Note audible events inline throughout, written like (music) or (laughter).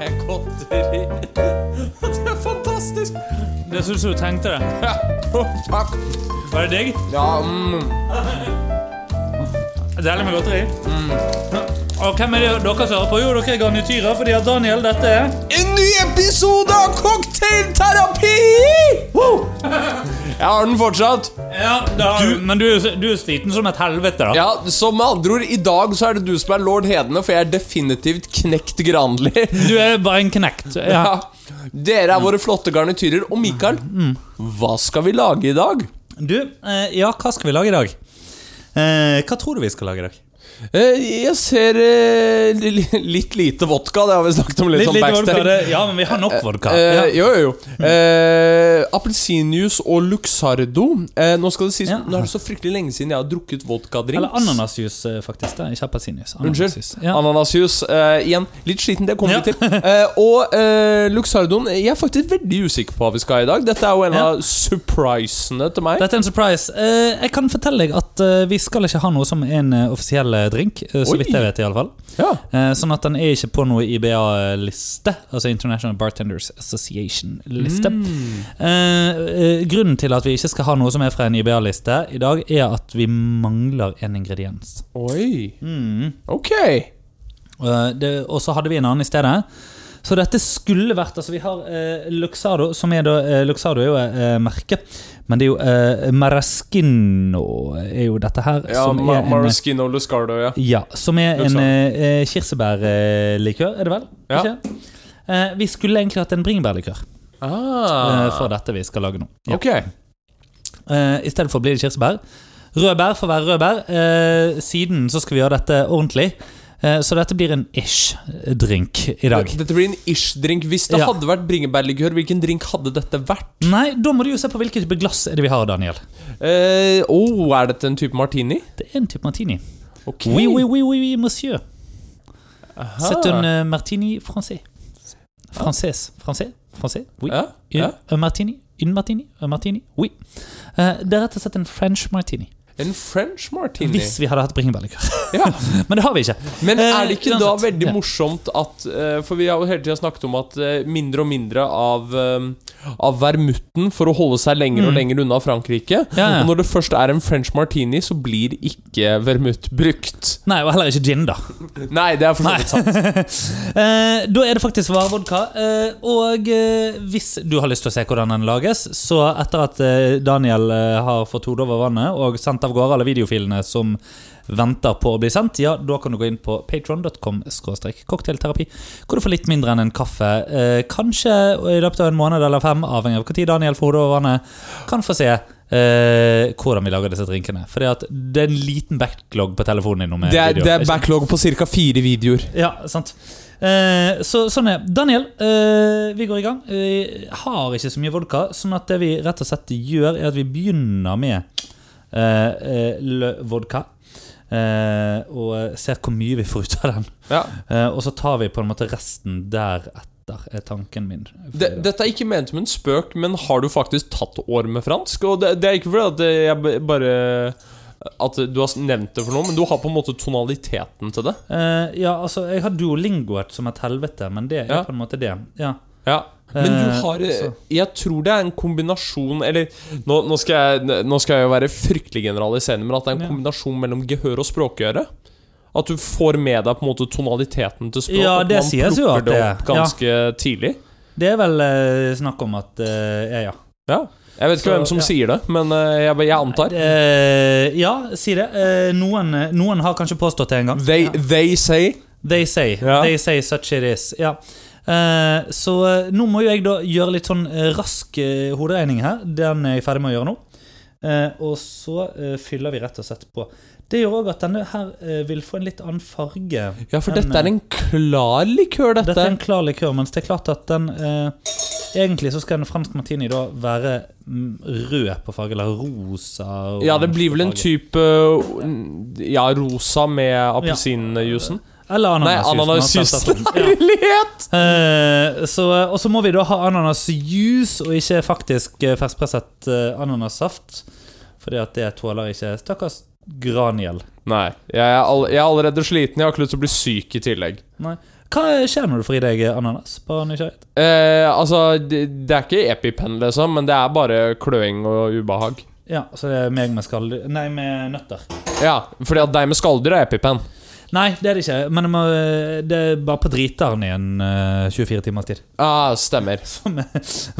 med godteri. (laughs) Det er fantastisk. Det syns du tenkte det. Ja, takk. Var det digg? Ja, mm. Deilig med godteri. Og hvem er det dere som hører på? Jo, dere er garnityrer, fordi at Daniel, dette er En ny episode av Cocktailterapi! Wow! Jeg har den fortsatt. Ja, da, Du- Men du, du er sliten som et helvete, da. Ja, så med andre ord, I dag så er det du som er lord Hedene, for jeg er definitivt knekt Granli. Du er bare en knekt. (laughs) Ja. Ja. Dere er våre flotte garnityrer. Og Mikael, hva skal vi lage i dag? Du, eh, ja, hva skal vi lage i dag? Eh, hva tror du vi skal lage i dag? Eh, Jeg ser eh, li- li- litt lite vodka. Det har vi snakket om litt, Litt, sånn backstage. vodka, ja, men vi har nok vodka. Eh, Ja. Jo, jo, jo. Eh, Appelsinjuice og Luxardo. Eh, nå skal det sies Ja. Nå er det så fryktelig lenge siden jeg har drukket vodkadrinks. Eller ananasjuice, faktisk. Er ikke appelsinjuice. Unnskyld. Ja. Ananasjuice. eh, igjen, litt sliten, det kommer vi til. Og Luxardoen Jeg er faktisk veldig usikker på hva vi skal ha i dag. Dette er jo en av surprisene til meg. Dette er en surprise. Jeg kan fortelle deg at vi skal ikke ha noe som en offisiell drink. eh, så vidt jeg vet, i alle fall. Ja. Eh, sånn at den er ikke på noe IBA-liste, altså International Bartenders Association-liste. Mm. Eh, grunnen til at vi ikke skal ha noe som er fra en IBA-liste i dag, er at vi mangler en ingrediens. Oi. Mm. Ok. Og så hadde vi en annen i stedet. Så dette skulle vært Altså, vi har eh, Luxardo, som er da eh, Luxardo er jo eh, merket. Men det er jo eh, Maraschino er jo dette her. Ja, som Ma en, Maraschino Luscardo, ja. ja, som er en eh, kirsebærlikør, er det vel? Ja. Eh, vi skulle egentlig hatt en bringebærlikør eh, Ah. for dette vi skal lage nå. Ja. Ok. Eh, I stedet for blir det kirsebær. Rød bær får være rød bær. Eh, siden så skal vi gjøre dette ordentlig. Eh, så dette blir en ish-drink i dag. Dette blir en ish-drink. Hvis det Ja. hadde vært bringebærlikør, hvilken drink hadde dette vært? Nei, da må du jo se på hvilket type glass er det vi har, Daniel. Eh, oh, er dette en type martini? Det er en type martini. Okay. Oui, oui, oui, oui, oui monsieur. C'est un euh, martini français. Française. Français? Français? Oui. Ja, ja. Un martini? Un martini? Un martini? Oui. Eh, det er rett og slett en French martini. En French martini. Hvis vi hadde hatt bringebærlikør. Ja. (laughs) Men det har vi ikke. Men Eh, er det ikke da veldig morsomt at eh, For vi har jo hele tida snakket om at eh, mindre og mindre av, eh, av vermutten for å holde seg lenger og Mm. lenger unna Frankrike. Ja, ja. Og når det først er en French martini, så blir ikke vermut brukt. Nei, og heller ikke gin, da. Nei, det er for så vidt sant. (laughs) Eh, da er det faktisk varevodka. Eh, og eh, hvis du har lyst til å se hvordan den lages, så etter at eh, Daniel eh, har fått hodet over vannet og sendt av gårde alle videofilene som venter på å bli sendt, ja, da kan du gå inn på patron.com cocktailterapi, hvor du får litt mindre enn en kaffe. Eh, kanskje i løpet av en måned eller fem, avhengig av når Daniel får hodet over vannet, kan få se eh, hvordan vi lager disse drinkene. For det er en liten backlog på telefonen din. med Det er, videoer, det er backlog på ca. fire videoer. Ja, sant. Eh, så sånn er Daniel, eh, vi går i gang. Vi har ikke så mye vodka, sånn at det vi rett og slett gjør, er at vi begynner med eh, eh, vodka. Eh, og ser hvor mye vi får ut av den. Ja. Eh, og så tar vi på en måte resten deretter, er tanken min. Det, dette er ikke ment som en spøk, men har du faktisk tatt år med fransk? Og det, det er ikke fordi at jeg bare At du har nevnt det for noe, men du har på en måte tonaliteten til det. Uh, ja, altså, jeg har duolingoet som et helvete, men det er Ja. på en måte det. Ja. Ja Men du Eh, har. Jeg tror det er en kombinasjon Eller nå, nå, skal jeg, nå skal jeg jo være fryktelig generaliserende, men at det er en kombinasjon mellom gehør og språkøre. At du får med deg på en måte tonaliteten til språk. Ja, det man sies jo at det det- opp ganske tidlig. Det er vel eh, snakk om at eh, Ja, ja. Ja Jeg vet ikke Så, hvem som ja. sier det, men eh, jeg, jeg antar. Eh, ja, si det. Eh, noen, noen har kanskje påstått det en gang. They, ja. they say They say. Ja. They say such it is. Ja. Eh, så eh, nå må jo jeg da gjøre litt sånn eh, rask hoderegning her. Den er jeg ferdig med å gjøre nå. Og så fyller vi rett og slett på. Det gjør òg at denne her vil få en litt annen farge. Ja, for enn, dette er en klar likør, dette. Dette er en klar likør, mens det er klart at den eh, Egentlig så skal en fransk martini da være mm, rød på farge, eller rosa. Ja, det blir vel en type Ja, rosa med appelsinjuicen. Eller ananasjuice. setter på. Ja. (laughs) Eh, og så må vi da ha ananasjuice, og ikke faktisk eh, ferskpresset uh, ananassaft. Fordi at det tåler ikke stakkars Graniel. Nei, jeg er, all, jeg er allerede sliten. Jeg har ikke lyst til å bli syk i tillegg. Nei. Hva skjer når du får i deg ananas? På nysgjerrighet? Eh, altså, det, det er ikke EpiPen, liksom, men det er bare kløing og ubehag. Ja, så det er meg med skalldyr Nei, med nøtter. Ja, fordi at deg med skalldyr er EpiPen. Nei, det er det ikke. Men det, må, det er bare på driteren i en eh, 24 timers tid. (laughs) Ah, stemmer. Som er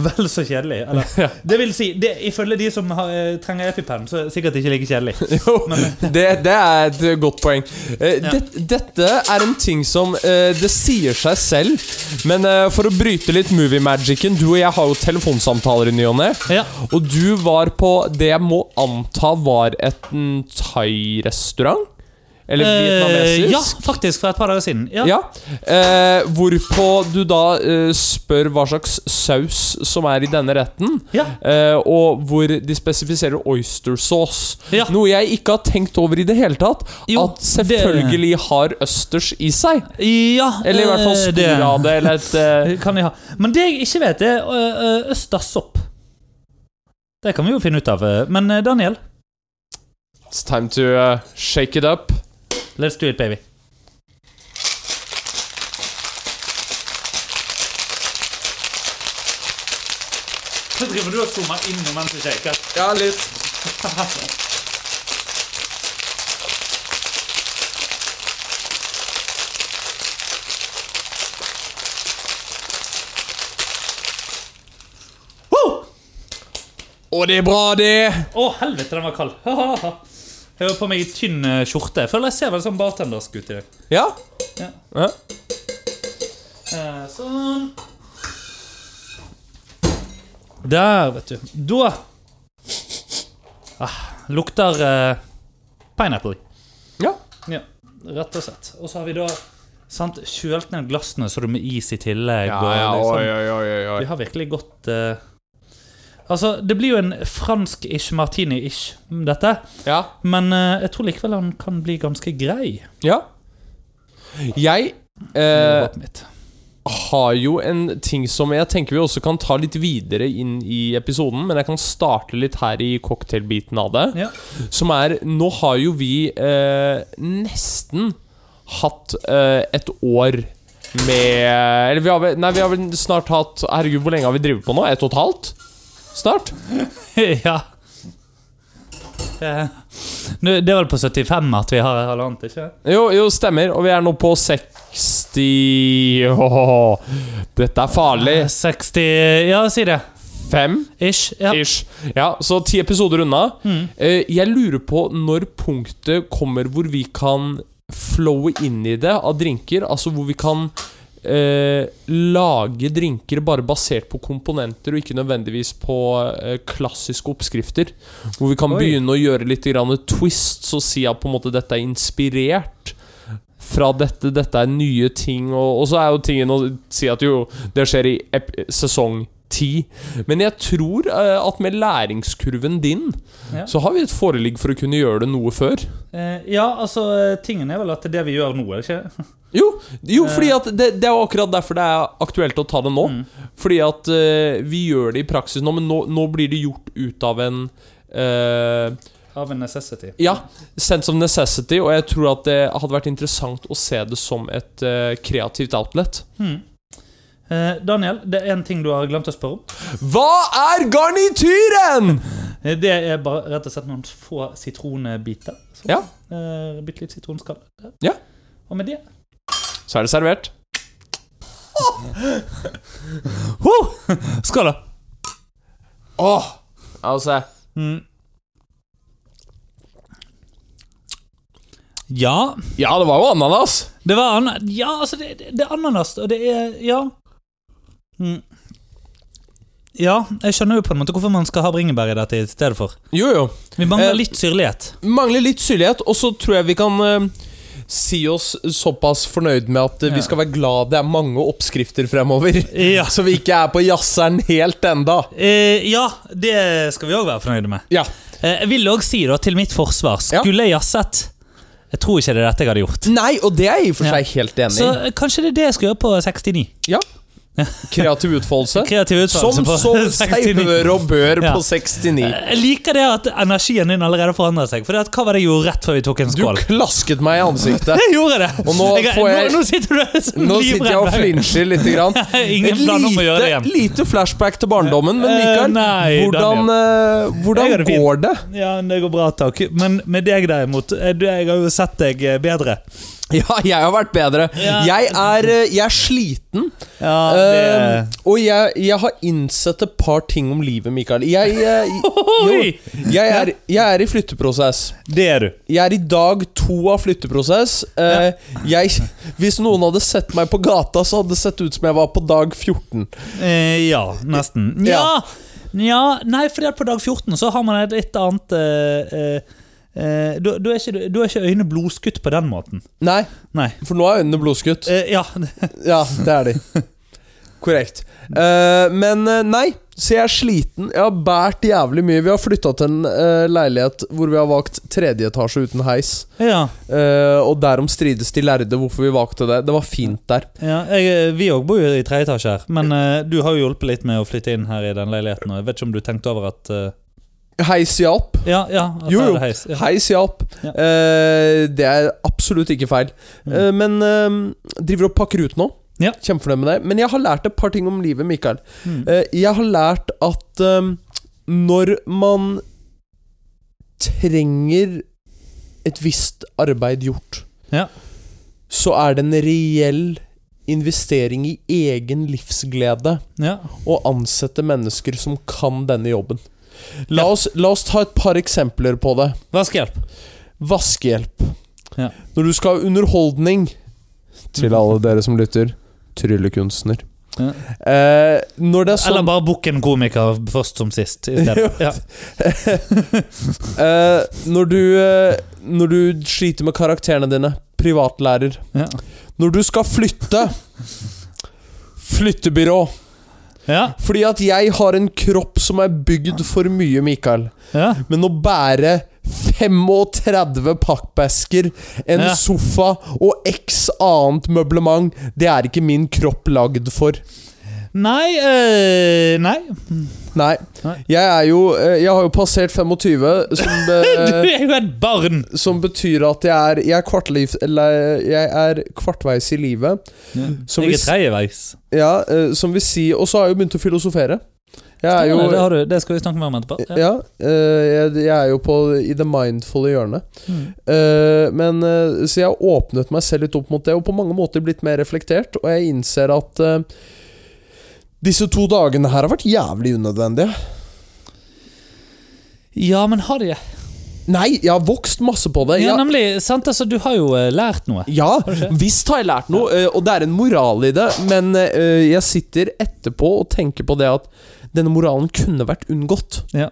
vel så kjedelig. Eller, (laughs) Ja. det vil si, det, ifølge de som har, eh, trenger EpiPen, så er det sikkert ikke like kjedelig. (laughs) Jo, det, det er et godt poeng. Uh, Ja. det, dette er en ting som eh, Det sier seg selv, men eh, for å bryte litt movie-magicen Du og jeg har jo telefonsamtaler i ny og ne. Ja. Og du var på det jeg må anta var et thai-restaurant? Eller Eh, vietnamesisk? ja, faktisk, for et par dager siden. Ja. Ja. Eh, hvorpå du da eh, spør hva slags saus som er i denne retten. Ja. Eh, og hvor de spesifiserer oyster sauce. Ja. Noe jeg ikke har tenkt over i det hele tatt. Jo, at selvfølgelig har østers i seg. Ja, Eller i hvert fall eh, spor det- av det. Eller et eh, (laughs) Kan jeg ha. Men det jeg ikke vet, er østersopp. Det kan vi jo finne ut av. Men Daniel, It's time to uh, shake it up. Let's do it, baby. Så driver du og zoomer inn mens du shaker. Ja, litt. Og det er bra, det! Å, helvete, den var kald. Jeg har på meg tynn eh, skjorte. Jeg føler jeg ser veldig sånn bartendersk ut i dag. Ja. Ja. ja. Eh, Sånn. Der, vet du. Da ah, Lukter eh, pineapple. Ja. Ja, rett og slett. Og så har vi da sant, kjølt ned glassene så er med is i tillegg. Ja, og ja, liksom, oi, oi, oi, oi, oi. Vi har virkelig gått eh, Altså, det blir jo en fransk-ish martini-ish, dette. Ja. Men eh, jeg tror likevel han kan bli ganske grei. ja. Jeg eh, håpet mitt. har jo en ting som jeg tenker vi også kan ta litt videre inn i episoden, men jeg kan starte litt her i cocktailbiten av det. Ja. Som er Nå har jo vi eh, nesten hatt eh, et år med Eller vi har vel Nei, vi har vel snart hatt Herregud, hvor lenge har vi drevet på nå? Ett og et halvt? Snart? (laughs) ja. Eh, Det er vel på 75 at vi har halvannet, ikke Jo, jo, stemmer. Og vi er nå på 60 Åh, Dette er farlig. 60 Ja, si det. Fem? Ish. Ja. Ish. Ja, så ti episoder unna. Mm. Eh, jeg lurer på når punktet kommer hvor vi kan flowe inn i det av drinker. Altså hvor vi kan eh, lage drinker bare basert på komponenter, og ikke nødvendigvis på eh, klassiske oppskrifter. Hvor vi kan Oi. begynne å gjøre litt grann twists og si at på en måte dette er inspirert. Fra dette, dette er nye ting, og, og så er jo tingen å si at jo, det skjer i sesong ti. Men jeg tror eh, at med læringskurven din Ja. så har vi et foreligg for å kunne gjøre det noe før. Eh, ja, altså, tingen er vel at det er det vi gjør nå, er det ikke? (laughs) Jo, jo fordi at det, det er akkurat derfor det er aktuelt å ta det nå. Mm. Fordi at eh, vi gjør det i praksis nå, men nå, nå blir det gjort ut av en eh, Av en necessity. Ja, sense of necessity, og jeg tror at det hadde vært interessant å se det som et eh, kreativt outlet. Hmm. Eh, Daniel, det er en ting du har glemt å spørre om. Hva er garnityren?! Eh, Det er bare rett og slett noen få sitronbiter. Så, Ja. Eh, Bitte litt sitronskall. Ja. Og med det Så er det servert. (laughs) Skål, da! Åh! Altså Mm. Ja, Ja, det var jo ananas. det var an Ja, altså, det, det, det er ananas, og det er Ja. Mm. Ja, jeg skjønner jo på en måte hvorfor man skal ha bringebær i dette i stedet for. Jo, jo. Vi mangler Eh, litt syrlighet. Mangler litt syrlighet, og så tror jeg vi kan eh, si oss såpass fornøyd med at eh, Ja. vi skal være glad det er mange oppskrifter fremover. (laughs) Ja. (laughs) Så vi ikke er på jazzeren helt enda. Eh, ja, det skal vi òg være fornøyde med. Ja. Eh, jeg vil òg si, da, til mitt forsvar, skulle jeg jazzet Jeg tror ikke det er dette jeg hadde gjort. Nei, og det er jeg i og for seg helt enig Så i. Så kanskje det er det jeg skal gjøre på 69. Ja. Kreativ utfoldelse. Kreativ utfoldelse som så seg 69. hør og bør Ja. på 69. Jeg liker det at energien din allerede forandrer seg. For det at, hva var det jeg gjorde rett før vi tok en skål? Du klasket meg i ansiktet. (laughs) Jeg gjorde det! Og nå jeg, jeg- nå, nå sitter du (laughs) Nå sitter jeg og flinsjer litt. grann. (laughs) Ingen Et plan om å gjøre det lite, igjen. lite flashback til barndommen, men Eh, Mikael, nei, hvordan, eh, hvordan det går det? Ja, det går bra, takk. Men med deg derimot, eh, jeg har jo sett deg bedre. (laughs) Ja, jeg har vært bedre. Ja. Jeg, er, eh, jeg er sliten, Ja, det uh, og jeg, jeg har innsett et par ting om livet, Mikael. Jeg, (laughs) jeg jo, er, jeg er i flytteprosess. Det er du. Jeg er i dag to av flytteprosess. Eh, jeg, hvis noen hadde sett meg på gata, så hadde det sett ut som jeg var på dag 14. Uh, ja, nesten. Ja. Ja. Nei, at på dag 14 så har man et litt annet eh, da, da, er ikke, da er ikke øynene blodskutt på den måten. Nei, Nei. for nå er øynene blodskutt. Eh, ja. (laughs) Ja, det er de. Korrekt. Eh, men eh, nei, så jeg er sliten. Jeg har båret jævlig mye. Vi har flytta til en eh, leilighet hvor vi har valgt tredje etasje uten heis. ja. Eh, og derom strides de lærde hvorfor vi valgte det. Det var fint der. ja jeg, eh, vi òg bor jo i tredje etasje her, men eh, du har jo hjulpet litt med å flytte inn her i den leiligheten. Og jeg vet ikke om du tenkte over at eh, Heis hjalp. Ja, ja. Jo, jo. heis. Ja. Heis hjalp. Ja. Uh, det er absolutt ikke feil. Mm. Uh, men uh, driver og pakker ut nå. Ja. Kjempefornøyd med det. Men jeg har lært et par ting om livet, Mikael. Mm. Eh, jeg har lært at eh, når man trenger et visst arbeid gjort, Ja. så er det en reell investering i egen livsglede ja. å ansette mennesker som kan denne jobben. La oss, la oss ta et par eksempler på det. Vaskehjelp. Vaskehjelp. Ja. Når du skal ha underholdning Til alle dere som lytter tryllekunstner. Ja. Eh, når det sånn Eller bare bukk en komiker først som sist. (laughs) Ja. eh, når, du, eh, når du sliter med karakterene dine, privatlærer Ja. Når du skal flytte (laughs) Flyttebyrå. Ja. Fordi at jeg har en kropp som er bygd for mye, Mikael. ja. Men å bære 35 pakkbesker, en Ja. sofa og x annet møblement, det er ikke min kropp lagd for. Nei øh, Nei. Nei. Jeg er jo eh, Jeg har jo passert 25, som, (laughs) Du eh, er jo et barn! som betyr at jeg er Jeg er, kvartliv, eller, jeg er kvartveis i livet. Som jeg er tredjeveis. Ja, som vil si Og så har jeg jo begynt å filosofere. Er jo det, har du, det skal vi snakke mer om etterpå. Ja, ja jeg, jeg er jo på i det mindfulle hjørnet. Mm. Men Så jeg har åpnet meg selv litt opp mot det, og på mange måter blitt mer reflektert. Og jeg innser at disse to dagene her har vært jævlig unødvendige. Ja, men har de det? Nei, jeg har vokst masse på det. Ja, Jeg, nemlig. Sant, altså, du har jo eh, lært noe. ja, visst har jeg lært noe, eh, og det er en moral i det, men eh, jeg sitter etterpå og tenker på det at denne moralen kunne vært unngått. Ja.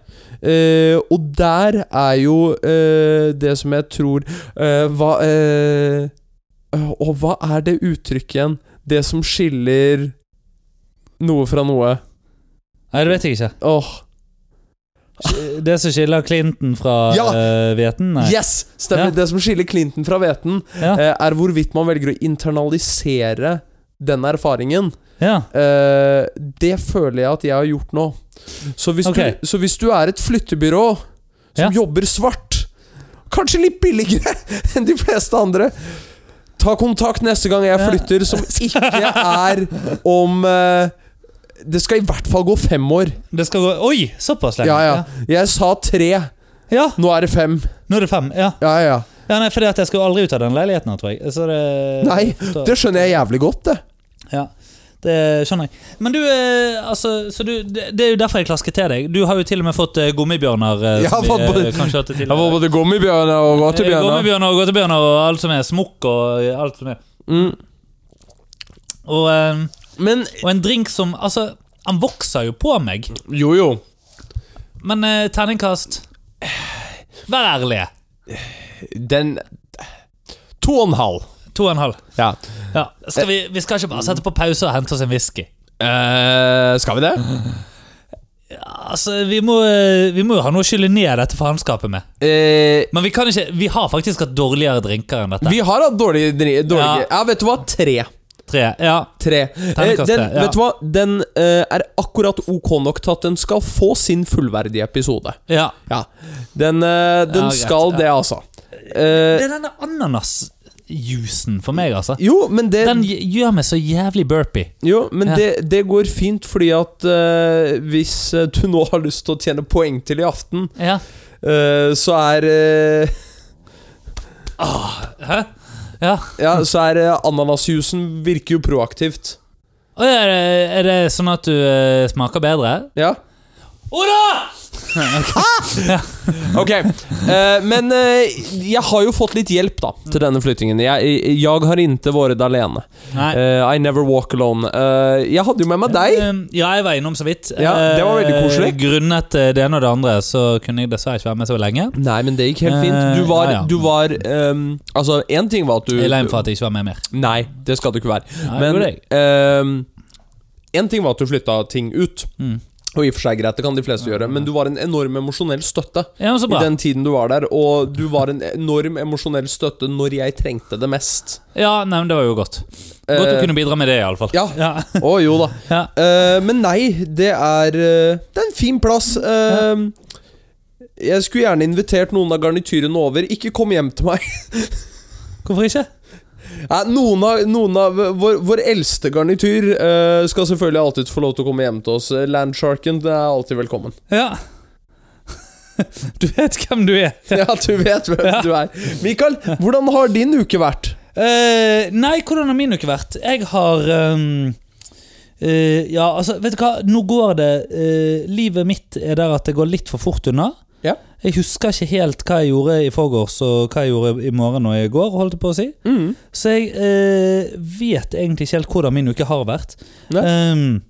Og der er jo det som jeg tror Hva Og hva er det uttrykket igjen? Det som skiller noe fra noe. Nei, det vet jeg ikke. Åh, Det som skiller Clinton fra Ja! hveten? Nei. Yes! Stemmer. Ja. Det som skiller Clinton fra hveten, Ja. eh, er hvorvidt man velger å internalisere den erfaringen. ja. Eh, det føler jeg at jeg har gjort nå. Så hvis, okay. du, så hvis du er et flyttebyrå som jobber svart, kanskje litt billigere (laughs) enn de fleste andre Ta kontakt neste gang jeg flytter, som ikke (laughs) er om Det skal i hvert fall gå fem år. Det skal gå Oi, såpass lenge? Ja, ja. Jeg sa tre. ja. Nå er det fem. Nå er det fem. Ja. Ja, ja. ja nei, fordi at jeg skal aldri ut av den leiligheten, tror jeg. Så det, Nei. Det skjønner jeg jævlig godt, det. Ja, det skjønner jeg. Men du, eh, altså så du, det, er jo derfor jeg klasket til deg. Du har jo til og med fått gommibjørner gummibjørner. Eh, Jeg har fått både- eh, Jeg har både gummibjørner og gåtebjørner. Gommibjørner Gummibjørner og gåtebjørner og alt som er. Smokk og eh, alt som er. Mm. Og, eh, Men og en drink som Altså, han vokser jo på meg. jo, jo. Men eh, terningkast Vær ærlig. Den To og en halv. To og en halv. Ja. Ja. Skal vi, vi skal ikke bare sette på pause og hente oss en whisky. Eh, skal vi det? Altså, vi må, eh, vi må jo ha noe å skylle ned dette faenskapet med. Eh, Men vi kan ikke Vi har faktisk hatt dårligere drinker enn dette. vi har hatt dårlige, dri- dårlige ja. Ja. vet du hva? Tre. Tre. Ja. Tre. Eh, den, ja. Vet du hva? Den eh, er akkurat ok nok til at den skal få sin fullverdige episode. ja. Ja. Den, eh, den Ja, greit, skal ja. det, altså. Det Eh, er denne ananasjuicen for meg, altså. jo, men det Den gj- gjør meg så jævlig burpy. Jo, men Ja. det, det går fint, fordi at eh, hvis eh, du nå har lyst til å tjene poeng til i aften, Ja. eh, så er eh, Hæ? Ja. Ja, så er uh, ananasjuicen virker jo proaktivt. Er, det, er det sånn at du eh, smaker bedre? Ja. Hurra! (laughs) Ok, eh, men eh, jeg har jo fått litt hjelp da til denne flyttingen. Jeg, jeg har ikke vært alene. Eh, I never walk alone. Eh, jeg hadde jo med meg deg. Eh, Ja, jeg var innom så vidt. Ja, det var veldig koselig. koselig. Grunnet eh, det ene og det andre så kunne jeg dessverre ikke være med så lenge. Nei, men det gikk helt fint. Du Eh, var, ja, ja. du var um, Altså, én ting var at du Jeg er lei meg for at jeg ikke var med mer. Nei, det skal du ikke være. Nei, Men jeg. én ting var at du flytta ting ut. Mm. Og i og for seg greit, det kan de fleste gjøre, men du var en enorm emosjonell støtte Ja, i den tiden du var der. Og du var en enorm emosjonell støtte når jeg trengte det mest. Ja, nei, men det var jo godt. Godt å Eh, kunne bidra med det, iallfall. Ja. Ja. Å jo da. (laughs) Ja. Uh, men nei, det er eh, Det er en fin plass. Uh, Jeg skulle gjerne invitert noen av garnityrene over. Ikke kom hjem til meg. (laughs) Hvorfor ikke? Nei, noen av, noen av vår, vår eldste garnityr uh, skal selvfølgelig alltid få lov til å komme hjem til oss. Landsharken er alltid velkommen. Ja. (laughs) Du vet hvem du er. (laughs) Ja, du vet hvem Ja. du er. Mikael, hvordan har din uke vært? Uh, nei, hvordan har min uke vært? Jeg har um, uh, Ja, altså, vet du hva? Nå går det eh, Livet mitt er der at det går litt for fort unna. Jeg husker ikke helt hva jeg gjorde i forgårs og hva jeg gjorde i morgen og i går. holdt jeg på å si Mm. Så jeg eh, vet egentlig ikke helt hvordan min uke har vært. Ehm,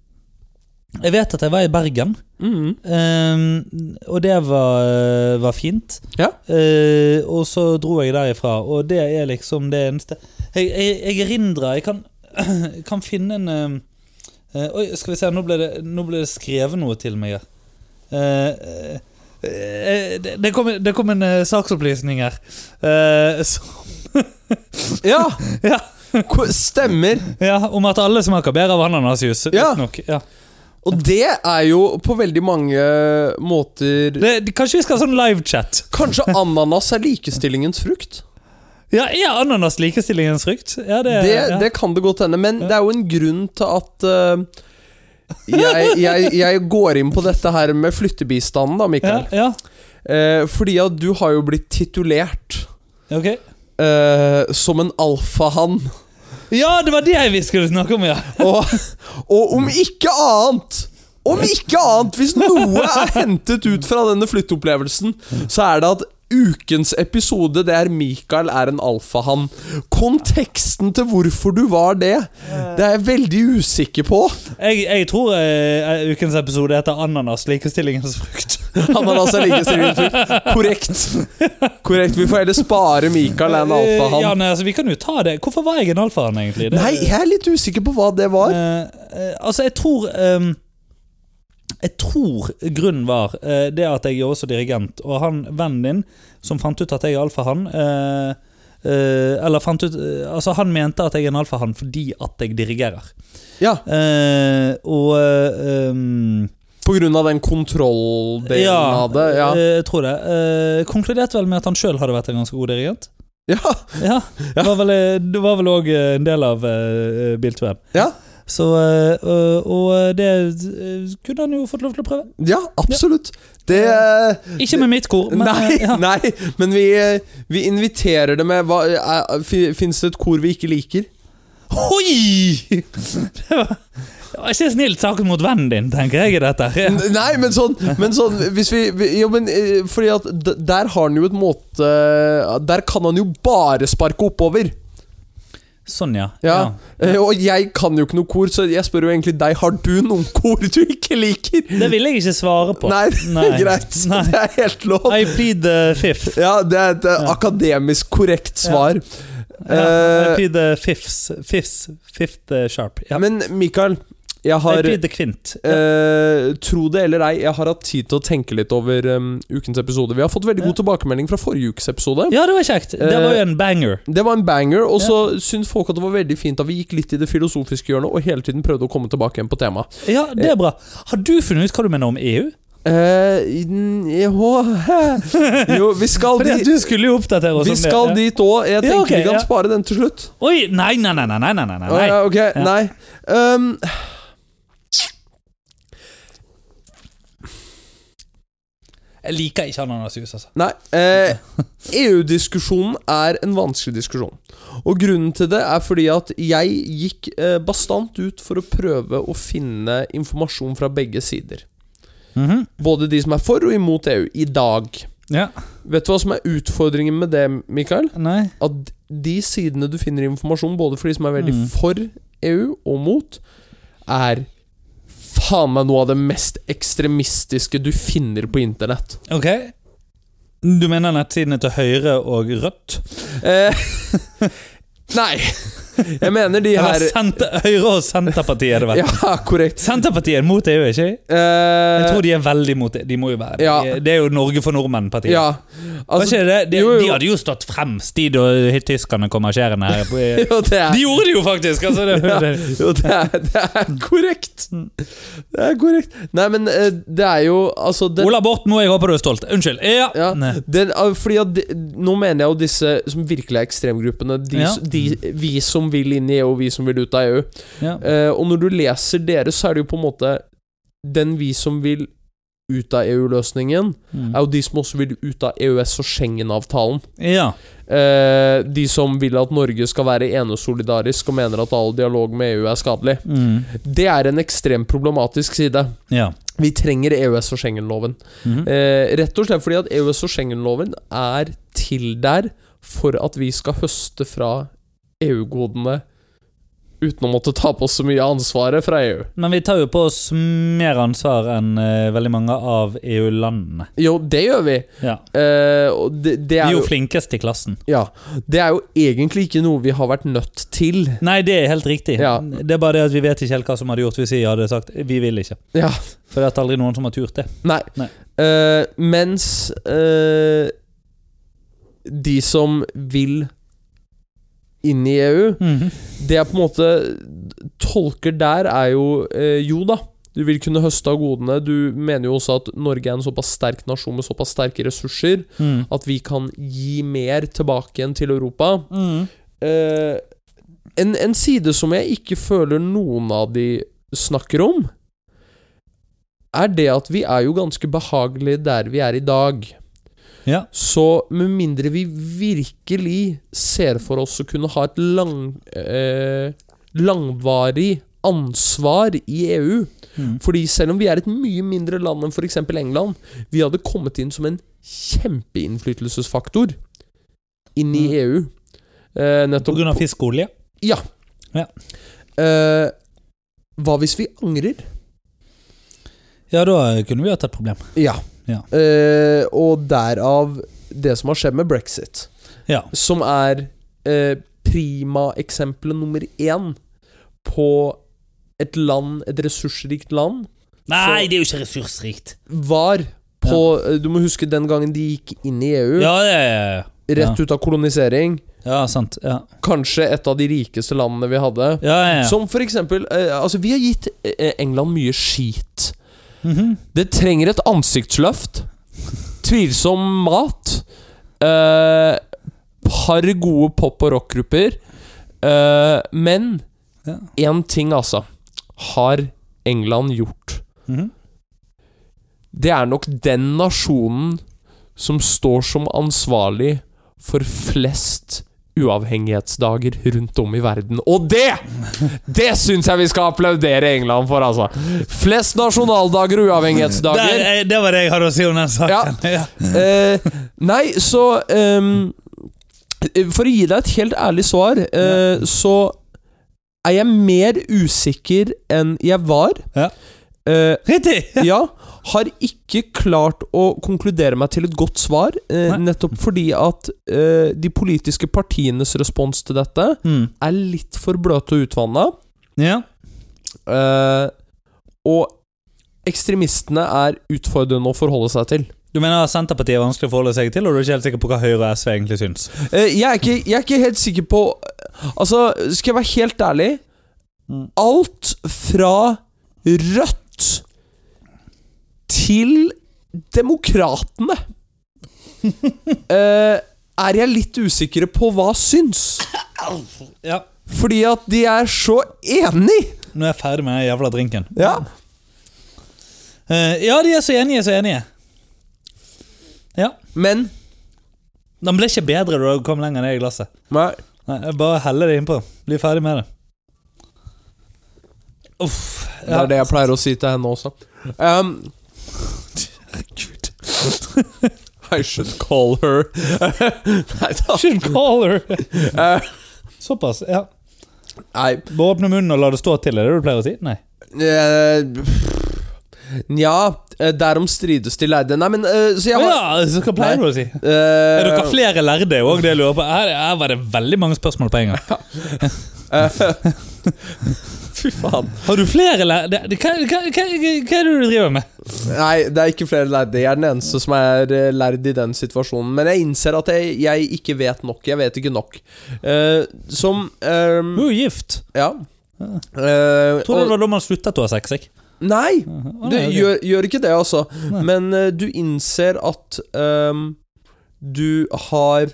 jeg vet at jeg var i Bergen, Mm. um, og det var, var fint. Ja. Uh, og så dro jeg derifra, og det er liksom det eneste Jeg, jeg, jeg erindrer Jeg kan, (clears throat) kan finne en eh, Oi, skal vi se, nå ble, det, nå ble det skrevet noe til meg her. Eh, eh, eh, det, det, kom, det kom en eh, saksopplysning her. Uh, (laughs) som Ja, (laughs) ja, stemmer. ja, om at alle smaker bedre av ananasjus. Ja. Ja. Og det er jo på veldig mange måter Det, kanskje vi skal ha sånn livechat? Kanskje ananas er likestillingens frukt? Ja, er ananas likestillingens frukt? Ja, det, Det, det kan det godt hende, men det er jo en grunn til at eh, jeg, jeg, jeg går inn på dette her med flyttebistanden, da, ja, Mikael. ja. Eh, fordi at du har jo blitt titulert okay. eh, som en alfahann. Ja, det var det vi skulle snakke om, ja. Og, og om ikke annet Om ikke annet, hvis noe er hentet ut fra denne flytteopplevelsen, så er det at ukens episode Det er Mikael er en alfahann. Konteksten til hvorfor du var det, det er jeg veldig usikker på. Jeg, jeg tror eh, ukens episode heter 'Ananas likestillingens frukt'. (laughs) Ananas er likestillingens frukt. Korrekt. Korrekt. Vi får heller spare Mikael er en alfahann. Ja, nei, altså, vi kan jo ta det. Hvorfor var jeg en alfahann, egentlig? Det- Nei, jeg er litt usikker på hva det var. Eh, eh, altså, jeg tror ehm, Jeg tror grunnen var eh, det at jeg er også dirigent, og han vennen din som fant ut at jeg er alfahann eh, eh, Eller fant ut eh, Altså, han mente at jeg er en alfahann fordi at jeg dirigerer. Ja, Eh, og eh, På grunn av den kontrolldelen av det. Ja. jeg tror det. Eh, konkluderte vel med at han sjøl hadde vært en ganske god dirigent. ja. Ja, Det var vel, òg en del av bilturen. ja. Så, øh, og, det eh, kunne han jo fått lov til å prøve. Ja, absolutt. Det Ikke med mitt kor, men Nei, eh, ja. nei, men vi, vi inviterer det med Finnes det et kor vi ikke liker? Hoi! Det var, det var ikke snilt sagt mot vennen din, tenker jeg i dette. Ja. Nei, men sånn, men sånn Hvis vi, Jo, men eh, fordi at der har han jo et måte Der kan han jo bare sparke oppover. Sånn, ja. Ja. Eh, Og jeg kan jo ikke noe kor, så jeg spør jo egentlig deg Har du noen kor du ikke liker. Det vil jeg ikke svare på. Nei, (laughs) er greit. Nei. Det er helt lov. I plead the fifth. Ja, det er et ja. akademisk korrekt svar. Ja, I Eh, plead the fifth, fifth, fifth eh, sharp. Ja. Men Mikael, Jeg har kvint. eh, Tro det eller ei, jeg har hatt tid til å tenke litt over um, ukens episode. Vi har fått veldig god tilbakemelding fra forrige ukes episode. Ja, det var kjekt. Det Eh, var jo en banger. Det var en banger, og så syns folk at det var veldig fint at vi gikk litt i det filosofiske hjørnet og hele tiden prøvde å komme tilbake igjen på temaet. Ja, det er bra. Har du funnet ut hva du mener om EU? Uh, jo, (laughs) jo, vi skal dit. du skulle jo oppdatere oss Vi om det. skal dit òg. Jeg Ja, tenker vi kan ja. spare den til slutt. Oi, nei, nei, nei, nei, nei, nei, nei, Å, nei. ja, ok, nei. Um, Jeg liker ikke ananasjus, altså. nei. Eh, EU-diskusjonen er en vanskelig diskusjon. Og grunnen til det er fordi at jeg gikk eh, bastant ut for å prøve å finne informasjon fra begge sider. Mhm. Både de som er for og imot EU, i dag. Ja. Vet du hva som er utfordringen med det, Mikael? Nei. At de sidene du finner informasjon, både for de som er veldig Mm. for EU og mot, er faen med noe av det mest ekstremistiske du finner på internett. Ok. Du mener nettsidene til Høyre og Rødt? Eh, (laughs) nei. Jeg mener de her Senter, Høyre og Senterpartiet er det vel? (laughs) Ja, korrekt. Senterpartiet er mot EU, ikke Jeg Eh, tror de er veldig mot det. De må jo være det. Ja. Det er jo Norge for nordmenn-partiet. Ja. Altså? De, jo. de hadde jo stått fremst, de da tyskerne kom marsjerende her. (laughs) Jo, det de gjorde det jo faktisk! Altså, det, ja, jo, det er, det er korrekt. Det er korrekt. Nei, men eh, det er jo Altså den, Ola Borten Moe, jeg håper du er stolt. Unnskyld. Ja. Ja, den, ah, fordi at de, Nå mener jeg jo disse som virkelig er ekstremgruppene. De, Ja. de, vi som vil inn i EU, vi som vil ut av EU. Ja. Uh, og når du leser deres, så er det jo på en måte Den vi som vil ut av EU-løsningen, Mm. er jo de som også vil ut av EØS- og Schengen-avtalen. ja. Eh, de som vil at Norge skal være enesolidarisk og mener at all dialog med EU er skadelig. Mm. Det er en ekstremt problematisk side. ja. Vi trenger EØS- og Schengen-loven. Mm. Eh, rett og slett fordi at EØS- og Schengen-loven er til der for at vi skal høste fra EU-godene uten å måtte ta på oss så mye ansvaret fra E EU. Men vi tar jo på oss mer ansvar enn uh, veldig mange av EU-landene. Jo, det gjør vi. Ja. Uh, det, det, Vi er er jo jo, flinkest i klassen. ja, det er jo egentlig ikke noe vi har vært nødt til. Nei, det er helt riktig. Ja. Det er bare det at vi vet ikke helt hva som hadde gjort hvis vi hadde sagt vi vil ikke. Ja, For det er aldri noen som har turt det. Nei. Nei. Uh, mens de som vil inn i EU Mhm. Det jeg på en måte tolker der, er jo eh, Jo da, du vil kunne høste av godene. Du mener jo også at Norge er en såpass sterk nasjon med såpass sterke ressurser Mm. at vi kan gi mer tilbake igjen til Europa. Mm. Eh, en, en side som jeg ikke føler noen av de snakker om, er det at vi er jo ganske behagelige der vi er i dag. Ja. Så med mindre vi virkelig ser for oss å kunne ha et lang, eh, langvarig ansvar i EU Mm. Fordi selv om vi er et mye mindre land enn f.eks. England, vi hadde kommet inn som en kjempeinnflytelsesfaktor inn i Mm. EU. Eh, På grunn av fiskeolje? Ja. Ja. Eh, hva hvis vi angrer? Ja, da kunne vi hatt et problem. Ja. Ja. Eh, og derav det som har skjedd med brexit. Ja. Som er eh, prima-eksempelet nummer én på et land, et ressursrikt land, Nei, det er jo ikke ressursrikt. var på ja. Du må huske den gangen de gikk inn i EU, Ja, ja, ja. rett ut av kolonisering. Ja, sant. Ja, Kanskje et av de rikeste landene vi hadde. ja, ja. ja. Som for eksempel eh, Altså, vi har gitt eh, England mye skit. Mhm. Det trenger et ansiktsløft. Tvilsom mat. Eh, par gode pop- og rockgrupper. Eh, men Ja. ting, altså, har England gjort. Mhm. Det er nok den nasjonen som står som ansvarlig for flest uavhengighetsdager rundt om i verden. Og det! Det syns jeg vi skal applaudere England for, altså. Flest nasjonaldager og uavhengighetsdager. Det, det var det jeg hadde å si om den saken. Ja. (laughs) Eh, nei, så um, For å gi deg et helt ærlig svar, eh, så er jeg mer usikker enn jeg var. Ja. Eh, Riktig! ja, (laughs) har ikke klart å konkludere meg til et godt svar, eh, nettopp fordi at eh, de politiske partienes respons til dette Mm. er litt for bløte og utvanna. Ja. Eh, og ekstremistene er utfordrende å forholde seg til. Du mener at Senterpartiet er vanskelig å forholde seg til, og du er ikke helt sikker på hva Høyre og SV egentlig syns? Eh, jeg, er ikke, jeg er ikke helt sikker på Altså, skal jeg være helt ærlig Mm. Alt fra Rødt til Demokratene uh, (laughs) er jeg litt usikker på hva syns. Ja. Fordi at de er så enig! Nå er jeg ferdig med den jævla drinken. Ja. Uh, ja, de er så enige, så enige. Ja. Men Den ble ikke bedre da du kom lenger ned i glasset. Nei. Nei, jeg Bare heller det innpå. Bli ferdig med det. Uff. Det er det jeg pleier å si til henne også. Um, Herregud. I should call her (laughs) Nei da. Should call her. (laughs) Eh, Såpass, ja. nei Bare åpne munnen og la det stå til. Er det du pleier å si? Nei. eh, Nja, uh, derom strides de lærde. Nei, men uh, Så jeg har Ja, så hva pleier du å si? Uh, Er dere flere lærde? òg, det jeg lurer på her, her var det veldig mange spørsmål på en gang. (laughs) (laughs) Fy faen. Har du flere lærde? Hva, hva, hva, hva er det du driver med? Nei, det er ikke flere lærde. Jeg er den eneste som er eh, lærd i den situasjonen. Men jeg innser at jeg, jeg ikke vet nok. Jeg vet ikke nok. Uh, som um, Du er jo gift. Ja. Ja. Eh, Tror du det var da man sluttet å ha sex? Ikke? nei, du gjør, gjør ikke det, altså. Nei. Men uh, du innser at um, du har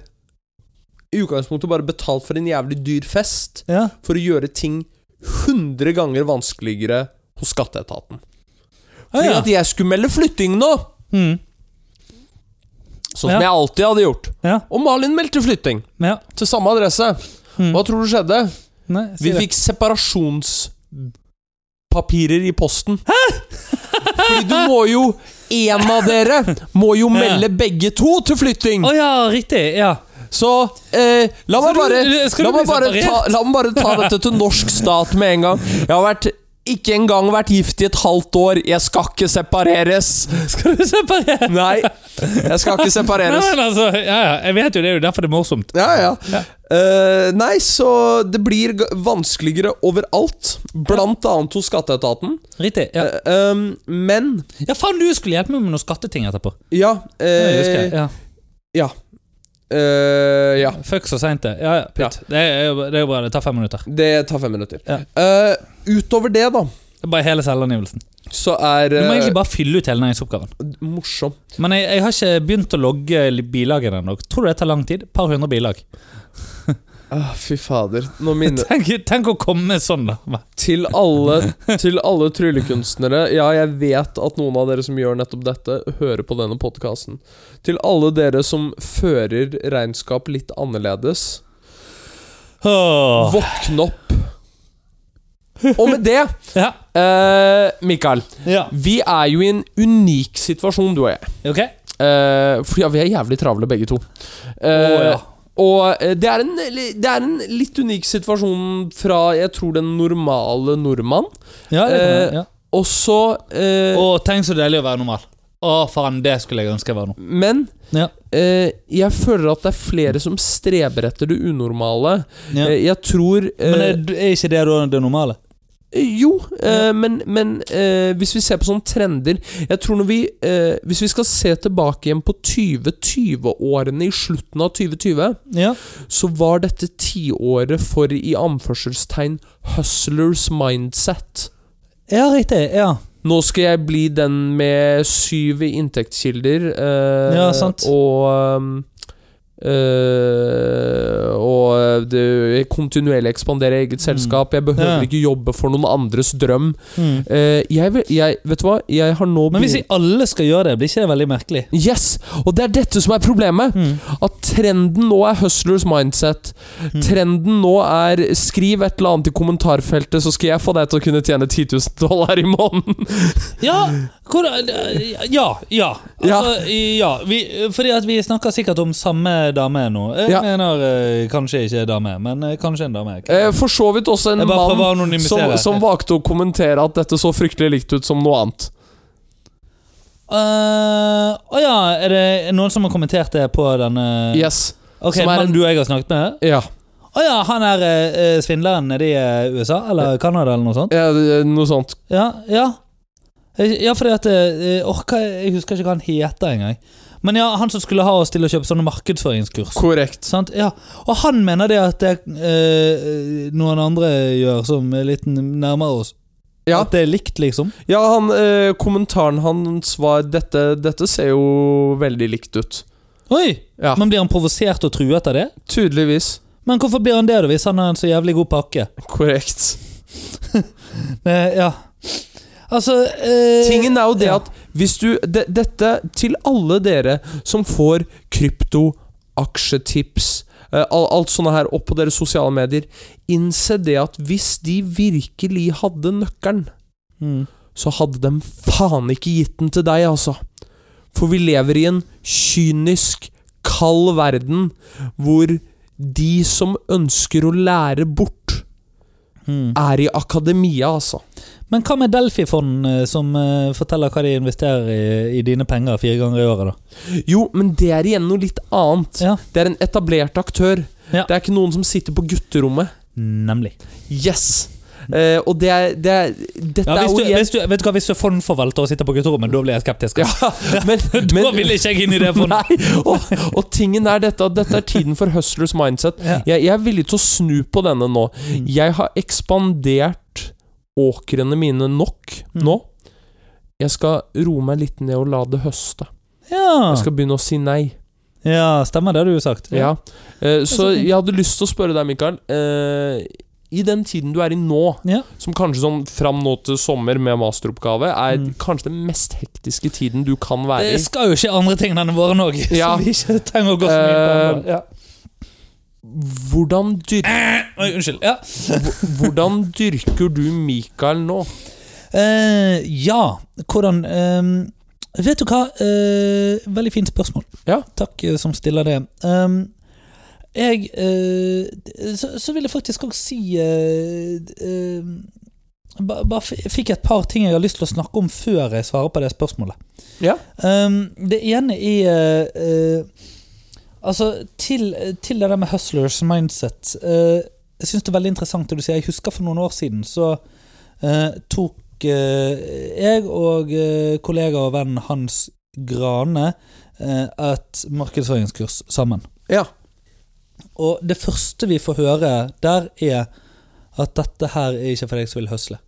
i utgangspunktet bare betalt for en jævlig dyr fest Ja. for å gjøre ting 100 ganger vanskeligere hos skatteetaten. Ah, Fordi ja. at jeg skulle melde flytting nå, Mm. sånn som Ja. jeg alltid hadde gjort. Ja. Og Malin meldte flytting ja. til samme adresse. Mm. Hva tror du skjedde? Nei, Vi det. fikk separasjonspapirer i posten. Hæ?! Fordi du må jo En av dere må jo melde begge to til flytting! Å ja, riktig. Ja. Så eh, la meg bare La meg bare ta, la meg bare ta dette til norsk stat med en gang. Jeg har vært ikke engang vært gift i et halvt år. Jeg skal ikke separeres. Skal du separere? Nei, jeg skal ikke separeres. Nei, altså, ja, ja. Jeg vet jo det er jo derfor det er morsomt. Ja, ja. Uh, nei, så det blir vanskeligere overalt. Blant annet hos skatteetaten. Riktig. Ja, Uh, um, men ja faen, du skulle hjelpe meg med noen skatteting etterpå. Ja. Uh. Eh, Ja. ja. Eh, ja. Fuck så seint det. Ja, ja. Det, er, jo- det er jo bra. Det tar fem minutter. Det tar fem minutter. Eh, utover det, da, Det er bare hele selvangivelsen. så er Du må eh, egentlig bare fylle ut hele næringsoppgaven. morsom. Men jeg, jeg har ikke begynt å logge bilagene ennå. Tror du det tar lang tid? Et par hundre bilag. Ah, fy fader. (laughs) Tenk, tenk å komme sånn, da. Til alle Til alle tryllekunstnere Ja, jeg vet at noen av dere som gjør nettopp dette, hører på denne podkasten. Til alle dere som fører regnskap litt annerledes, oh. våkn opp. Og med det, (laughs) Ja. eh, Mikael ja. Vi er jo i en unik situasjon, du og jeg. Ok? Eh, fordi ja, vi er jævlig travle, begge to. Eh, oh, ja. Og eh, det er, en, det er en litt unik situasjon fra jeg tror den normale nordmann. Ja, det kan Eh, jeg, ja. Og så eh, Å, tenk så deilig å være normal. Å, faen, det skulle jeg ønske jeg var nå. Men Ja. eh, jeg føler at det er flere som streber etter det unormale. Ja. Eh, jeg tror eh, Men er, er ikke det da det normale? Jo, eh, men, men eh, hvis vi ser på sånne trender Jeg tror når vi eh, Hvis vi skal se tilbake igjen på 2020-årene i slutten av 2020, Ja. så var dette tiåret for i anførselstegn hustlers mindset. Ja, riktig. Ja. Nå skal jeg bli den med syv inntektskilder. eh, Ja, sant. Og eh, Og det, kontinuerlig ekspandere eget selskap. Jeg behøver Mm. Ja. ikke jobbe for noen andres drøm. Mm. Uh, jeg, jeg, vet du hva? Jeg har nå Men hvis vi alle skal gjøre det, blir ikke det veldig merkelig? Yes! Og det er dette som er problemet. Mm. At trenden nå er hustlers mindset. Mm. Trenden nå er skriv et eller annet i kommentarfeltet, så skal jeg få deg til å kunne tjene 10 000 dollar i måneden. (laughs) Ja! hvor, Ja, ja. Altså, ja. Vi, fordi at vi snakker sikkert om samme dame nå. Jeg Ja. mener eh, kanskje ikke dame, men eh, kanskje en dame. Eh, for så vidt også en Jeg bare prøver å mann anonymisere. som, som valgte å kommentere at dette så fryktelig likt ut som noe annet. Eh, Å ja, er det noen som har kommentert det på denne Yes. Ok, som er mannen en- du og jeg har snakket med? Ja. Å ja, han er eh, svindleren nede i eh, USA eller Canada eller noe sånt? Ja, det- noe sånt. Ja, ja. Eh, Ja, fordi at eh, åh, hva, Jeg husker ikke hva han heter engang. Men ja, han som skulle ha oss til å kjøpe sånne markedsføringskurs. Korrekt. Sant? Ja. Og han mener det at det eh, noen andre gjør som er litt nærmere oss. Ja, At det er likt, liksom. ja han, eh, kommentaren hans var dette, dette ser jo veldig likt ut. Oi! Ja, Men blir han provosert og truet av det? tydeligvis. Men hvorfor blir han det, da, hvis han har en så jævlig god pakke? Korrekt. (laughs) Men, ja. Altså eh, Tingen er jo det ja. at hvis du de, Dette til alle dere som får krypto, aksjetips eh, Alt sånne her opp på deres sosiale medier. Innse det at hvis de virkelig hadde nøkkelen, mm. så hadde de faen ikke gitt den til deg, altså. For vi lever i en kynisk, kald verden hvor de som ønsker å lære bort, Mm. er i akademia, altså. Men hva med Delfi-fond, eh, som eh, forteller hva de investerer i, i dine penger fire ganger i året? da? Jo, men det er igjen noe litt annet. Ja. Det er en etablert aktør. Ja. Det er ikke noen som sitter på gutterommet. Nemlig. Yes! Uh, og det er, det er Dette Ja, er jo igjen hvis, du, vet du hva, hvis du er fondforvalter og sitter på gutterommet, da blir jeg skeptisk. ja, (laughs) men, da vil ikke jeg inn i det fondet. Nei, og, og tingen er dette dette er tiden for hustlers mindset. Ja. Jeg, jeg er villig til å snu på denne nå. Mm. Jeg har ekspandert åkrene mine nok Mm. nå. Jeg skal roe meg litt ned og la det høste. Ja. Jeg skal begynne å si nei. ja, stemmer det du har sagt. Ja. ja. så så jeg hadde lyst til å spørre deg, Mikael. Eh, I den tiden du er i nå, Ja. som kanskje sånn fram nå til sommer med masteroppgave, er Mm. kanskje den mest hektiske tiden du kan være i. Det skal jo skje andre ting denne våren òg, (laughs) Ja. så vi ikke trenger å gå så mye på det. Ja. Hvordan, dyrker Oi, unnskyld. Ja. hvordan dyrker du Mikael nå? Uh, ja, hvordan ehm, Vet du hva? Uh, veldig fint spørsmål. Ja. Takk uh, som stiller det. Um, jeg eh, så, så vil jeg faktisk òg si uh, Bare ba, fikk fikk et par ting jeg har lyst til å snakke om før jeg svarer på det spørsmålet. Ja. Um, det ene er eh, Altså, til, til det der med hustlers mindset eh, Jeg syns det er veldig interessant det du sier. Jeg husker for noen år siden så eh, tok eh, jeg og eh, kollega og venn Hans Grane eh, et markedsføringskurs sammen. Ja. Og det første vi får høre der, er at dette her er ikke for deg som vil høsle.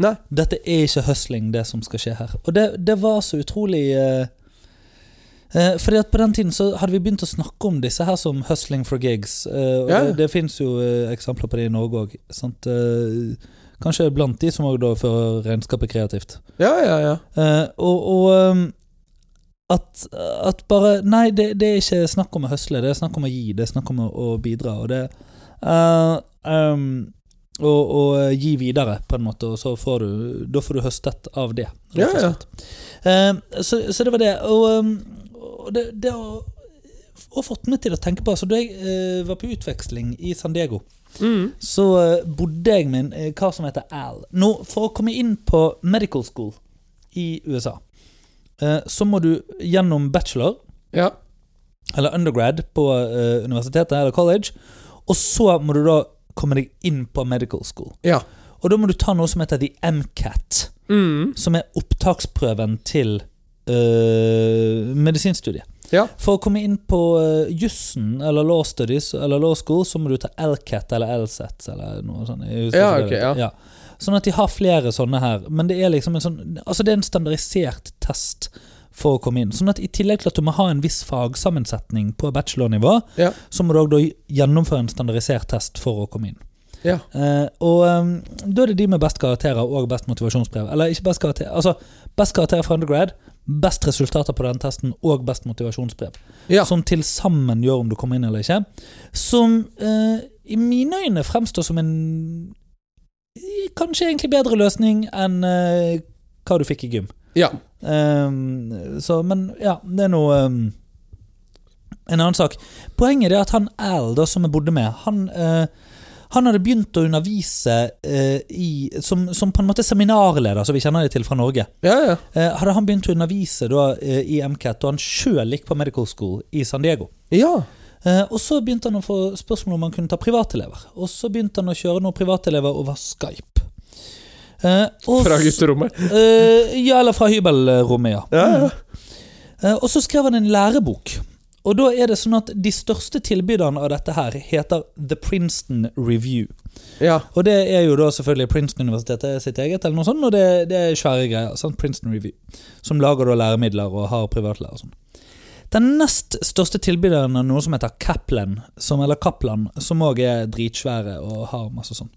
Nei. Dette er ikke høsling, det som skal skje her. Og det, det var så utrolig eh, eh, Fordi at på den tiden så hadde vi begynt å snakke om disse her som hustling for gigs. Eh, og Ja. det, det fins jo eh, eksempler på det i Norge òg. Eh, kanskje blant de som òg fører regnskapet kreativt. Ja, ja, ja. Eh, og og um, at, at bare Nei, det, det er ikke snakk om å høsle, det er snakk om å gi, det er snakk om å, å bidra. Og det um, å, og, gi videre, på en måte, og så får du Da får du høstet av det. Ja, ja. Eh, så, så det var det. Og, um, og det, det har og fått meg til å tenke på altså, Da jeg eh, var på utveksling i San Diego, Mm. så eh, bodde jeg med en eh, kar som heter Al. Nå, For å komme inn på medical school i USA, eh, så må du gjennom bachelor Ja. eller undergrad på eh, universitetet eller college, og så må du da komme deg inn på medical school. Ja. Og da må du ta noe som heter the MCAT, Mm. som er opptaksprøven til eh, medisinstudiet. Ja. For å komme inn på uh, jussen eller law studies eller law school, så må du ta LCAT eller LSAT eller noe sånt. Ja, ikke ok, det. ja. Sånn at de har flere sånne her. Men det er liksom en sånn Altså det er en standardisert test for å komme inn. Sånn at i tillegg til at du må ha en viss fagsammensetning på bachelornivå, Ja. så må du òg gjennomføre en standardisert test for å komme inn. Ja. Uh, og um, da er det de med best karakterer og best motivasjonsbrev. Eller ikke best karakter, altså best karakterer fra undergrad, best resultater på den testen og best motivasjonsbrev. Ja. Som til sammen gjør om du kommer inn eller ikke. Som eh, i mine øyne fremstår som en eh, kanskje egentlig bedre løsning enn eh, hva du fikk i gym. Ja. Um, så, men ja, det er noe um, En annen sak. Poenget er at han Al, da, som jeg bodde med, han eh, han hadde begynt å undervise eh, i, som, som på en måte seminarleder, som vi kjenner det til fra Norge. Ja, ja. Eh, hadde han begynt å undervise da, eh, i MCAT og han sjøl gikk på medical school i San Diego. Ja. Eh, og så begynte han å få spørsmål om han kunne ta privatelever. Og så begynte han å kjøre noen privatelever over Skype. Eh, og Fra gutterommet. Eh, ja, eller fra hybelrommet, ja. Ja, ja. Eh, og så skrev han en lærebok. Og da er det sånn at de største tilbyderne av dette her heter The Princeton Review. ja. Og det er jo da selvfølgelig Princeton-universitetet sitt eget, eller noe sånt, og det, det er svære greier. Sant? Princeton Review. Som lager da læremidler og har privatlærer og sånn. Den nest største tilbyderen er noe som heter Kaplan, som, eller Kaplan, som òg er dritsvære og har masse sånn.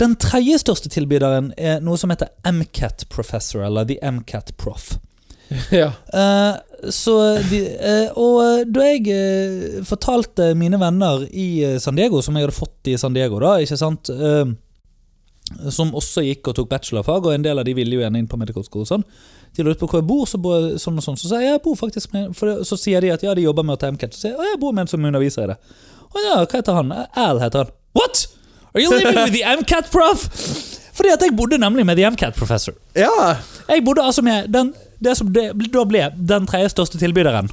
Den tredje største tilbyderen er noe som heter MCAT Professor, eller The MCAT Prof. (laughs) ja. Eh, så de, eh, og da jeg eh, fortalte mine venner i eh, San Diego, som jeg hadde fått i San Diego, da, ikke sant eh, Som også gikk og tok bachelorfag, og en del av de ville jo gjerne inn på medical school. og Sånn. De lurte på hvor jeg bor, så bor jeg sånn og sånn. Så sa jeg jeg bor faktisk med for det, Så sier de at ja, de jobber med å ta MCAT. Så sier jeg «Å, jeg bor med en som underviser i det. Å ja, hva heter han? Al heter han. What? Are you living with the MCAT prof? (laughs) Fordi at jeg bodde nemlig med the MCAT professor. ja. Jeg bodde altså med den, det som det, da ble den tredje største tilbyderen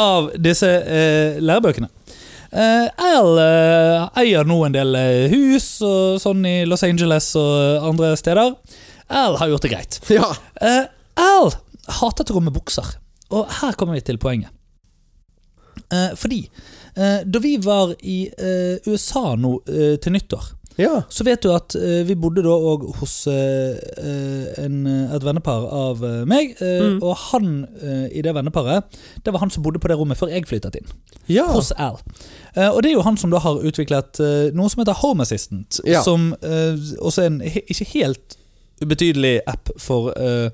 av disse eh, lærebøkene. Eh, Al eh, eier nå en del eh, hus og sånn i Los Angeles og andre steder. Al har gjort det greit. Ja. Eh, Al hatet å gå med bukser. Og her kommer vi til poenget. Eh, fordi da vi var i USA nå til nyttår Ja. så vet du at eh, vi bodde da òg hos eh, eh, en, eh, et vennepar av eh, meg. eh, Mm. Og han eh, i det venneparet, det var han som bodde på det rommet før jeg flyttet inn. Ja. Hos Al. Eh, og det er jo han som da har utviklet eh, noe som heter Home Assistant. Ja. Som eh, også er en he ikke helt ubetydelig app for eh,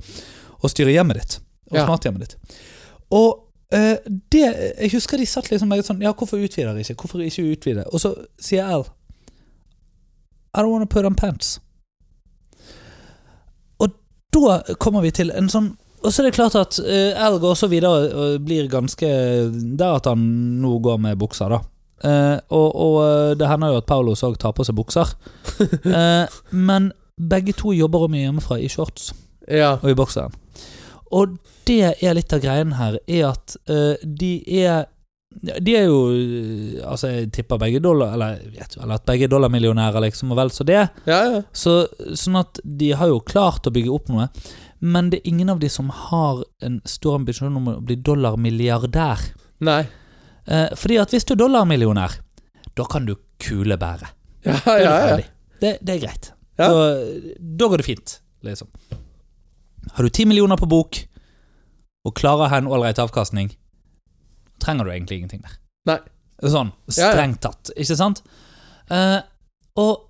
å styre hjemmet ditt. Og Ja. smarthjemmet ditt. Og eh, det Jeg husker de satt liksom sånn Ja, hvorfor utvider de ikke? Hvorfor ikke utvide? Og så sier Al I don't wanna put on pants. Og da kommer vi til en sånn Og så er det klart at uh, Al går så videre og blir ganske Der at han nå går med bukser, da. Uh, og, og eh, det hender jo at Paulos òg tar på seg bukser. uh, (laughs) men begge to jobber mye hjemmefra i shorts Ja. og i bokseren. Og det er litt av greien her, er at uh, de er De er jo eh, Altså, jeg tipper begge dollar Eller vet eller at begge er dollarmillionærer, liksom, og vel så det. Ja, ja. Så, sånn at de har jo klart å bygge opp noe. Men det er ingen av de som har en stor ambisjon om å bli dollarmilliardær. Nei. Eh, fordi at hvis du er dollarmillionær, da kan du kulebære. Ja, ja, ja. Det, det er greit. Ja. Da, da går det fint, liksom. Har du ti millioner på bok, og klarer å ha en ålreit avkastning, trenger du egentlig ingenting der. Nei. Sånn strengt tatt, ikke sant? Uh, og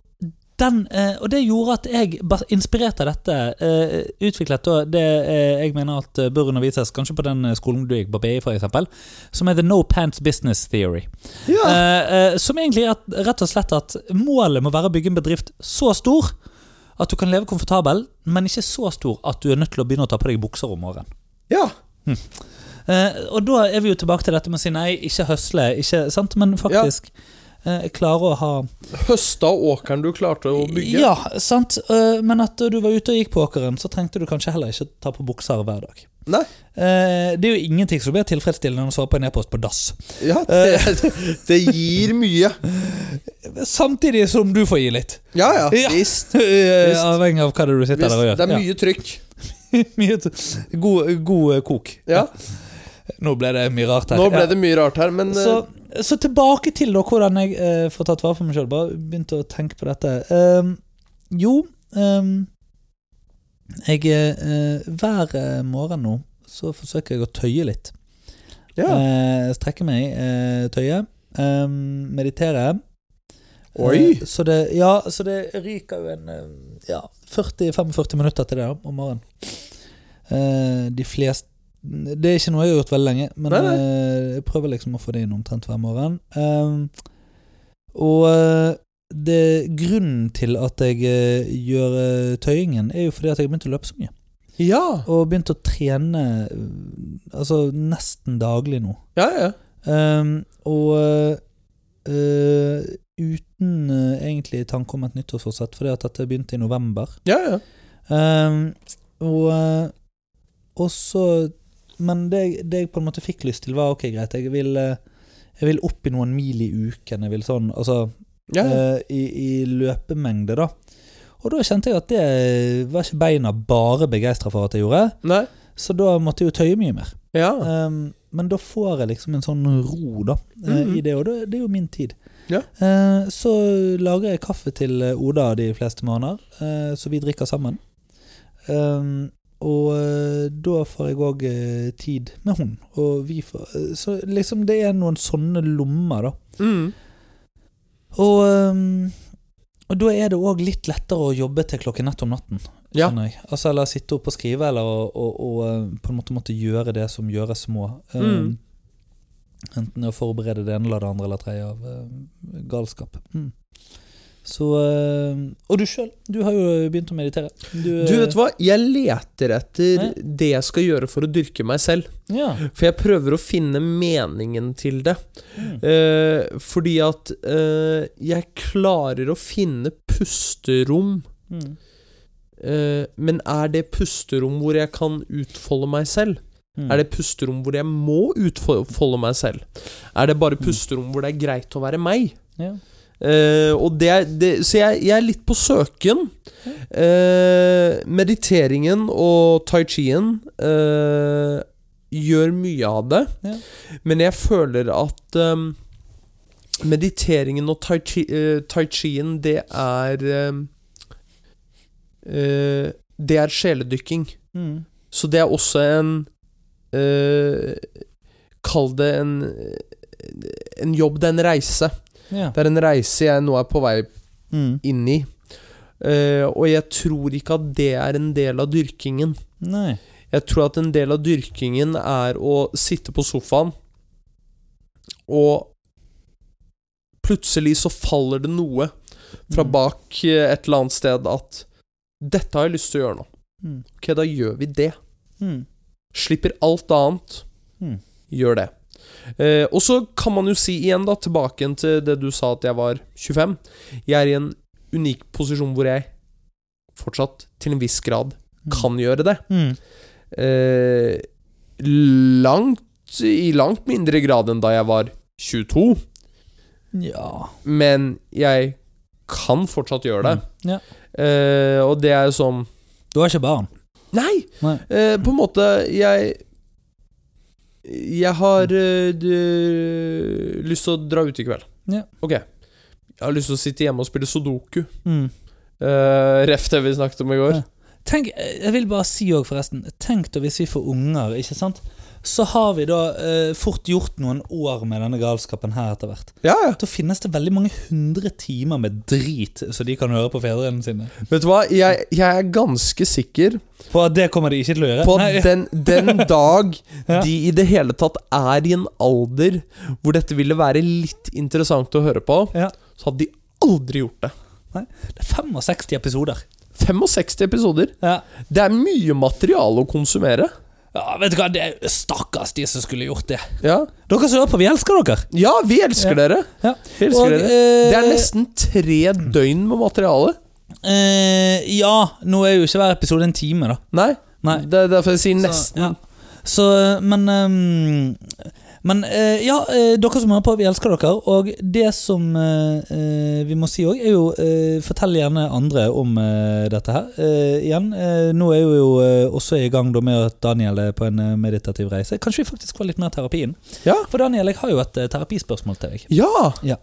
den, eh, og det gjorde at jeg, inspirert av dette, eh, utviklet det jeg mener at bør undervises, kanskje på den skolen du gikk på BI eksempel, som er The No Pants Business Theory. Ja. Som egentlig er rett og slett at målet må være å bygge en bedrift så stor at du kan leve komfortabel, men ikke så stor at du er nødt til å begynne å ta på deg bukser om morgenen. ja. Eh, og da er vi jo tilbake til dette med å si nei, ikke høsle, ikke, sant? men faktisk eh, klare å ha Høsta åkeren du klarte å bygge. Ja, sant. Eh, men at du var ute og gikk på åkeren, så trengte du kanskje heller ikke ta på bukser hver dag. Nei. Eh, det er jo ingenting som blir tilfredsstillende når du svarer på en e-post på dass. Ja, det, det gir mye. Samtidig som du får gi litt. Ja, ja. Ja. Visst. (laughs) Eh. Avhengig av hva det er du sitter Visst. der og gjør. Det er mye trykk. (laughs) God, god kok. kok. Ja. Nå ble det mye rart her. Nå ble det mye rart her, men så, eh, så tilbake til da, hvordan jeg eh, får tatt vare på meg sjøl. Bare begynte å tenke på dette. Um, jo um, Jeg uh, Hver eh, morgen nå så forsøker jeg å tøye litt. ja. Uh, strekke meg, uh, tøye. um, meditere. Oi. Så det, ja, så det ryker jo en ja, 40-45 minutter til det om morgenen. De fleste Det er ikke noe jeg har gjort veldig lenge, men Nei, nei. eh, jeg prøver liksom å få det inn omtrent hver morgen. Um, og eh, det, grunnen til at jeg eh, gjør tøyingen, er jo fordi at jeg har begynt å løpe så mye. ja. Og begynt å trene altså nesten daglig nå. Ja, ja. Um, og uh, uten uh, egentlig tanke om et nyttårsforsett, fordi at dette begynte i november. Ja, ja. Um, og og så Men det, det jeg på en måte fikk lyst til, var ok, greit, jeg vil, uh, Jeg vil opp i noen mil i uken. Jeg vil sånn, altså Ja, ja. eh, i, i løpemengde, da. Og da kjente jeg at det var ikke beina bare begeistra for at jeg gjorde. Nei. Så da måtte jeg jo tøye mye mer. Ja. Um, men da får jeg liksom en sånn ro da mm -hmm. i det, og det, det er jo min tid. Ja. Uh, så lager jeg kaffe til eh, Oda de fleste måneder, uh, så vi drikker sammen. Um, og eh, da får jeg òg tid med hun, og vi får eh, Så liksom det er noen sånne lommer, da. Mm. Og, um, og da er det òg litt lettere å jobbe til klokken ett om natten. Ja. Altså, eller sitte opp og skrive, eller og, og, eh, på en måte måtte gjøre det som gjøres må. Um, Mm. Enten å forberede det ene eller det andre eller tredje av uh, galskap. Mm. Så eh, Og du sjøl, du har jo begynt å meditere. Du vet hva, jeg leter etter Ja. det jeg skal gjøre for å dyrke meg selv. Ja. For jeg prøver å finne meningen til det. Mm. Eh, fordi at eh, jeg klarer å finne pusterom. Mm. Eh, men er det pusterom hvor jeg kan utfolde meg selv? Mm. Er det pusterom hvor jeg må utfolde meg selv? Er det bare pusterom hvor det er greit å være meg? Ja. Eh, og det, det Så jeg, jeg er litt på søken. Uh, mediteringen og tai chien uh, gjør mye av det, Ja. men jeg føler at um, mediteringen og tai, chi-en, chien, det er Det er sjeledykking. Mm. Så det er også en Kall det en En jobb, det er en reise. Ja. Det er en reise jeg nå er på vei Mm. inn i. Uh, og jeg tror ikke at det er en del av dyrkingen. Nei. Jeg tror at en del av dyrkingen er å sitte på sofaen, og plutselig så faller det noe fra Mm. bak eh, et eller annet sted at 'Dette har jeg lyst til å gjøre nå'. Mm. Ok, da gjør vi det. Mm. Slipper alt annet. Mm. Gjør det. Eh, og så kan man jo si igjen, da, tilbake til det du sa at jeg var 25. Jeg er i en unik posisjon hvor jeg fortsatt til en viss grad kan gjøre det. Mm. Eh, langt I langt mindre grad enn da jeg var 22. Ja. Men jeg kan fortsatt gjøre det. Mm. Ja. Eh, og det er jo som Du har ikke barn? Nei! Nei. Eh, på en måte Jeg Jeg har eh, du, lyst til å dra ut i kveld. Ja. Ok. Jeg har lyst til å sitte hjemme og spille Sudoku. Mm. Uh, Ref det vi snakket om i går. Ja. Tenk, Jeg vil bare si òg, forresten Tenk da hvis vi får unger, ikke sant? Så har vi da eh, fort gjort noen år med denne galskapen her etter hvert. Ja, ja. Da finnes det veldig mange hundre timer med drit så de kan høre på fedrene sine. Vet du hva, jeg, jeg er ganske sikker På at det kommer de ikke til å gjøre. på at den, den (laughs) dag de i det hele tatt er i en alder hvor dette ville være litt interessant å høre på, Ja. så hadde de aldri gjort det. Nei. Det er 65 episoder. 65 episoder. Ja. Det er mye materiale å konsumere. Ja, vet du hva, det er Stakkars de som skulle gjort det. Ja, Dere som hører på, vi elsker dere! ja vi elsker Ja. dere. Ja. Vi elsker Og, dere. eh, Det er nesten tre døgn med materiale. Eh, ja, nå er jo ikke hver episode en time, da. Nei, Nei. det er derfor jeg sier Så, nesten. ja. Så, men ehm, Men eh, ja, eh, dere som hører på, vi elsker dere. Og det som eh, eh, vi må si òg, er jo eh, Fortell gjerne andre om dette her. Igjen, nå er vi jo også i gang med at Daniel er på en meditativ reise. Kanskje vi faktisk får litt mer terapien? Ja. For Daniel, jeg har jo et terapispørsmål til deg. Ja! Eh,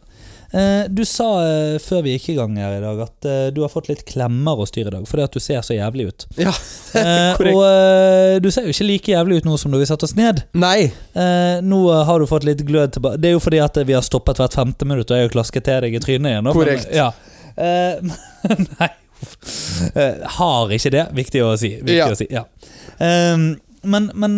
du sa eh, før vi gikk i gang her i dag at eh, du har fått litt klemmer og styr i dag fordi at du ser så jævlig ut. Ja, (laughs) Eh, korrekt. og eh, du ser jo ikke like jævlig ut nå som da vi satte oss ned. Nei. Eh, nå eh, har du fått litt glød tilbake. Det er jo fordi at vi har stoppet hvert femte minutt, og jeg har klasket til deg i trynet igjen. nå, men- Korrekt. ja. Eh, (laughs) nei. Eh, Har ikke det. Viktig å si. Viktig Ja. å si ja. Men men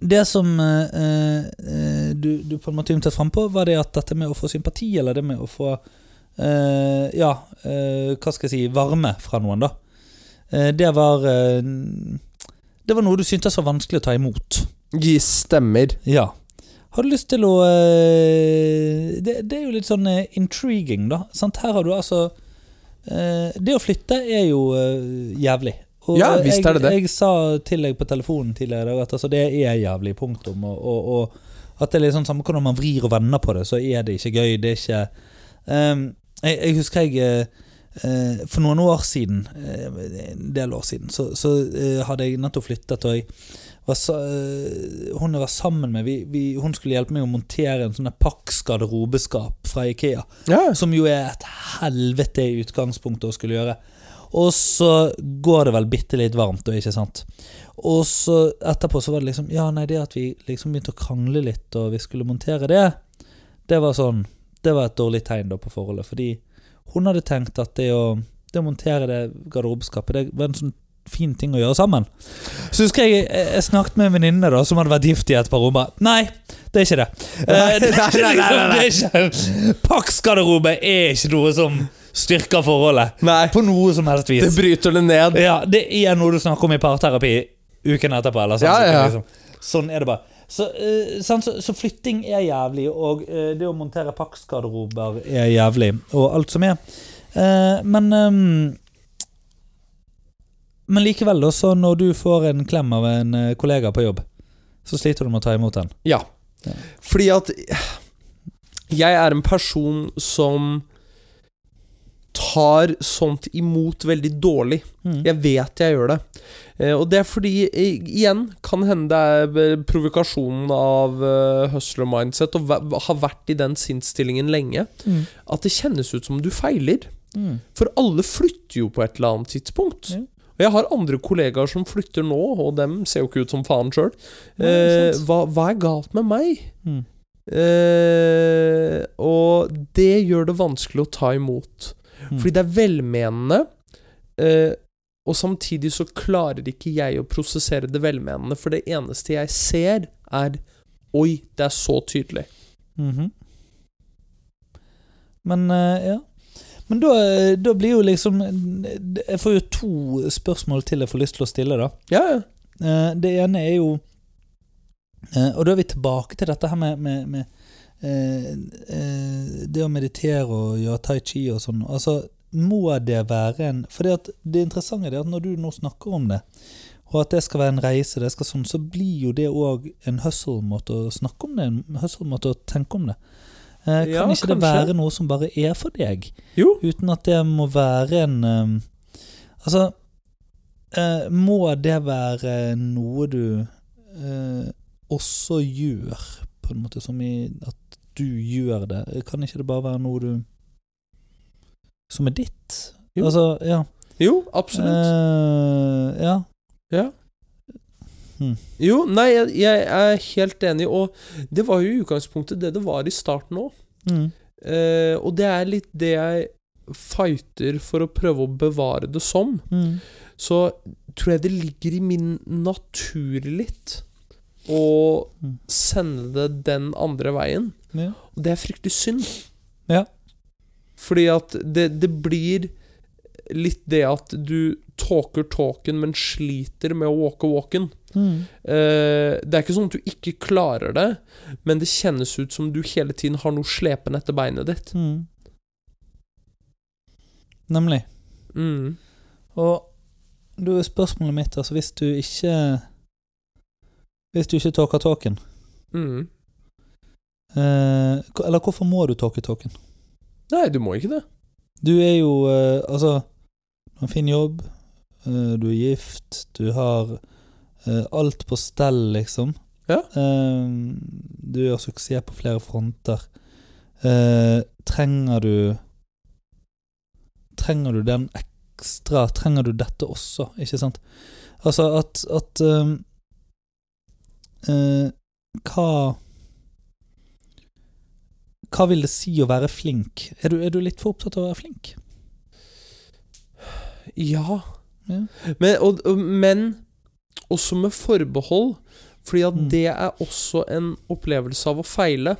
det som eh, eh, du, du på en måte ymtet frampå, var det at dette med å få sympati, eller det med å få eh, Ja, eh, hva skal jeg si varme fra noen, da. Eh, det var eh, Det var noe du syntes var vanskelig å ta imot. Gi stemmer. Ja. Har du lyst til å eh, det, det er jo litt sånn intriguing, da. Sant? Her har du altså eh, Det å flytte er jo jævlig. Og Ja, visst er det det. Jeg sa til deg på telefonen tidligere at altså, det er jævlig, punktum. Og, og, og At det er liksom samme hvordan man vrir og vender på det, så er det ikke gøy. Det er ikke um, jeg, jeg husker jeg eh, For noen år siden, uh, en del år siden, så, så uh, hadde jeg nettopp flyttet, og jeg var, hun jeg var sammen med, vi, vi, hun skulle hjelpe meg å montere en sånn Pax garderobeskap fra Ikea. Ja, Som jo er et helvete i utgangspunktet å skulle gjøre. Og så går det vel bitte litt varmt, ikke sant. Og så etterpå så var det liksom Ja, nei, det at vi liksom begynte å krangle litt, og vi skulle montere det, det var sånn Det var et dårlig tegn da på forholdet, fordi hun hadde tenkt at det å, det å montere det garderobeskapet, det var en sånn fin ting å gjøre sammen. Så husker jeg jeg, snakket med en venninne da som hadde vært gift i et par år. Bare Nei, det er ikke det. Nei, det, er ikke, nei. det er ikke Pax-garderobe er ikke noe som styrker forholdet. Nei, På noe som helst vis. det bryter det ned. Ja, det er noe du snakker om i parterapi uken etterpå. Eller sånn, Ja, ja, ja. Liksom. sånn er det bare. Så, uh, sant, så, så flytting er jævlig, og uh, det å montere Pax-garderober er jævlig, og alt som er. Uh, men um, Men likevel, da, så når du får en klem av en kollega på jobb, så sliter du med å ta imot den. Ja. Ja. Fordi at jeg er en person som tar sånt imot veldig dårlig. Mm. Jeg vet jeg gjør det. Eh, og det er fordi, igjen, kan hende det er eh, provokasjonen av eh, hustler mindset, og har vært i den sinnsstillingen lenge, Mm. at det kjennes ut som du feiler. Mm. For alle flytter jo på et eller annet tidspunkt. Og jeg har andre kollegaer som flytter nå, og dem ser jo ikke ut som faen sjøl. Eh, hva, hva er galt med meg? Mm. Eh, og det gjør det vanskelig å ta imot. Mm. Fordi det er velmenende, eh, og samtidig så klarer ikke jeg å prosessere det velmenende, for det eneste jeg ser, er Oi, det er så tydelig. Mhm. Men eh, ja. Men da, eh, da blir jo liksom Jeg får jo to spørsmål til jeg får lyst til å stille, da. Ja, ja. Det ene er jo Og da er vi tilbake til dette her med, med, med det å meditere og gjøre tai chi og sånn. Altså, må det være en For det interessante er at når du nå snakker om det, og at det skal være en reise, det skal sånn, så blir jo det òg en hustle-måte å snakke om det. En hustle-måte å tenke om det. Eh, kan Ja, ikke det kanskje. være noe som bare er for deg? Jo. Uten at det må være en um, Altså eh, Må det være noe du eh, også gjør, på en måte, som i at du gjør det? Kan ikke det bare være noe du Som er ditt? Jo. Altså, ja. Jo, absolutt. Uh, ja. ja. Hmm. Jo, nei, jeg, jeg er helt enig, og det var jo i utgangspunktet det det var i starten òg. Mm. Uh, og det er litt det jeg fighter for å prøve å bevare det som. Mm. Så tror jeg det ligger i min natur litt Mm. sende det den andre veien. Ja. Og det er fryktelig synd. Ja. Fordi at det, det blir litt det at du talker talken, men sliter med å walke walken. Mm. Eh, det er ikke sånn at du ikke klarer det, men det kjennes ut som du hele tiden har noe slepende etter beinet ditt. Mm. Nemlig. Mm. Og da er spørsmålet mitt altså Hvis du ikke Hvis du ikke talker talken Mm. eh, Eller hvorfor må du talke talken? Nei, du må ikke det. Du er jo eh, Altså Du har en fin jobb eh, Du er gift Du har eh, alt på stell liksom Ja. Eh, Du gjør suksess på flere fronter Eh, Trenger du Trenger du den ekstra Trenger du dette også, ikke sant? Altså at, at eh, eh, Hva Hva vil det si å være flink? Er du, er du litt for opptatt av å være flink? Ja. Ja. Men, og, men også med forbehold. Fordi at Mm. det er også en opplevelse av å feile.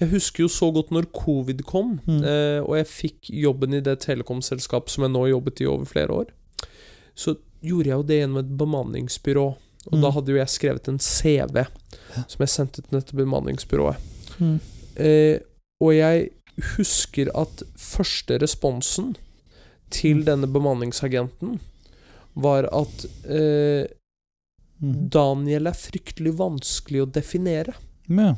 Jeg husker jo så godt når covid kom, Mm. eh, og jeg fikk jobben i det telekomselskapet som jeg nå jobbet i over flere år. Så gjorde jeg jo det gjennom et bemanningsbyrå. Og Mm. da hadde jo jeg skrevet en CV som jeg sendte til dette bemanningsbyrået. Mm. Eh, og jeg husker at første responsen til Mm. denne bemanningsagenten var at eh, Mhm. Daniel er fryktelig vanskelig å definere. Ja.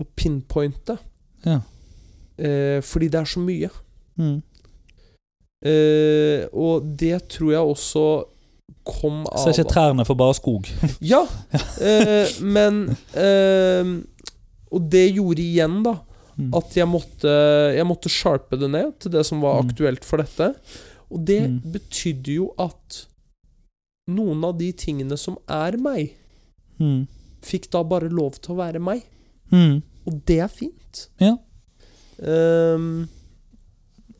Og pinpointe. Ja. Eh, fordi det er så mye. Mm. Eh, og det tror jeg også kom av Så er ikke trærne for bare skog. (laughs) Ja, eh, men eh, Og det gjorde igjen, da, Mm. at jeg måtte, jeg måtte sharpe det ned til det som var Mm. aktuelt for dette. Og det Mm. betydde jo at noen av de tingene som er meg, fikk da bare lov til å være meg. Mm. Og det er fint. Ja. Um,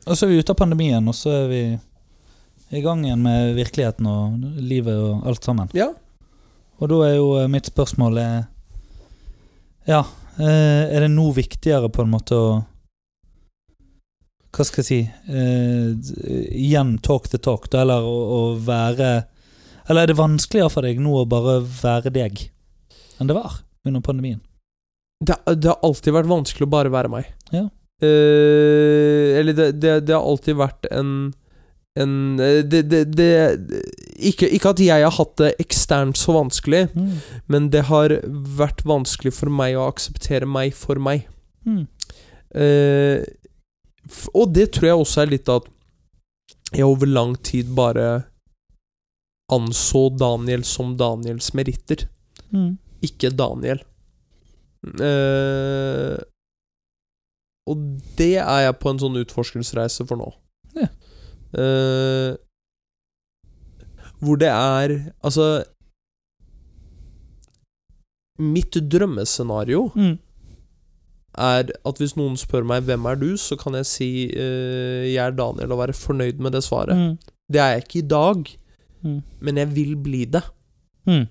Og så er vi ute av pandemien, og så er vi i gang igjen med virkeligheten og livet og alt sammen. ja. Og da er jo eh, mitt spørsmål er, Ja, eh, er det nå viktigere på en måte å Hva skal jeg si eh, Igjen talk the talk, da, eller å, å være Eller er det vanskeligere for deg nå å bare være deg enn det var under pandemien? Det, det har alltid vært vanskelig å bare være meg. Ja. Eh, eller det, det, det har alltid vært en en eh, det, det, det ikke, ikke at jeg har hatt det eksternt så vanskelig, Mm. men det har vært vanskelig for meg å akseptere meg for meg. Mm. Eh, og det tror jeg også er litt at jeg over lang tid bare anså Daniel som Daniels meritter, Mm. ikke Daniel. Eh, og det er jeg på en sånn utforskelsesreise for nå. Eh, hvor det er Altså Mitt drømmescenario Mm. er at hvis noen spør meg 'Hvem er du?', så kan jeg si uh, 'Jeg er Daniel', og være fornøyd med det svaret. Mm. Det er jeg ikke i dag, Mm. men jeg vil bli det. Mm.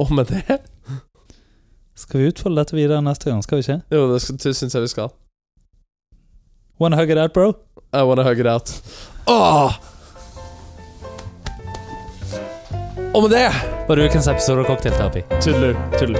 Og med det Skal vi utfolde dette videre neste gang? Skal vi ikke? Jo, det syns jeg vi skal. Wanna hug it out, bro? I wanna hug it out. Åh! Og med det Var det ukens episode av Cocktailterapi? Tudelu. Tudelu.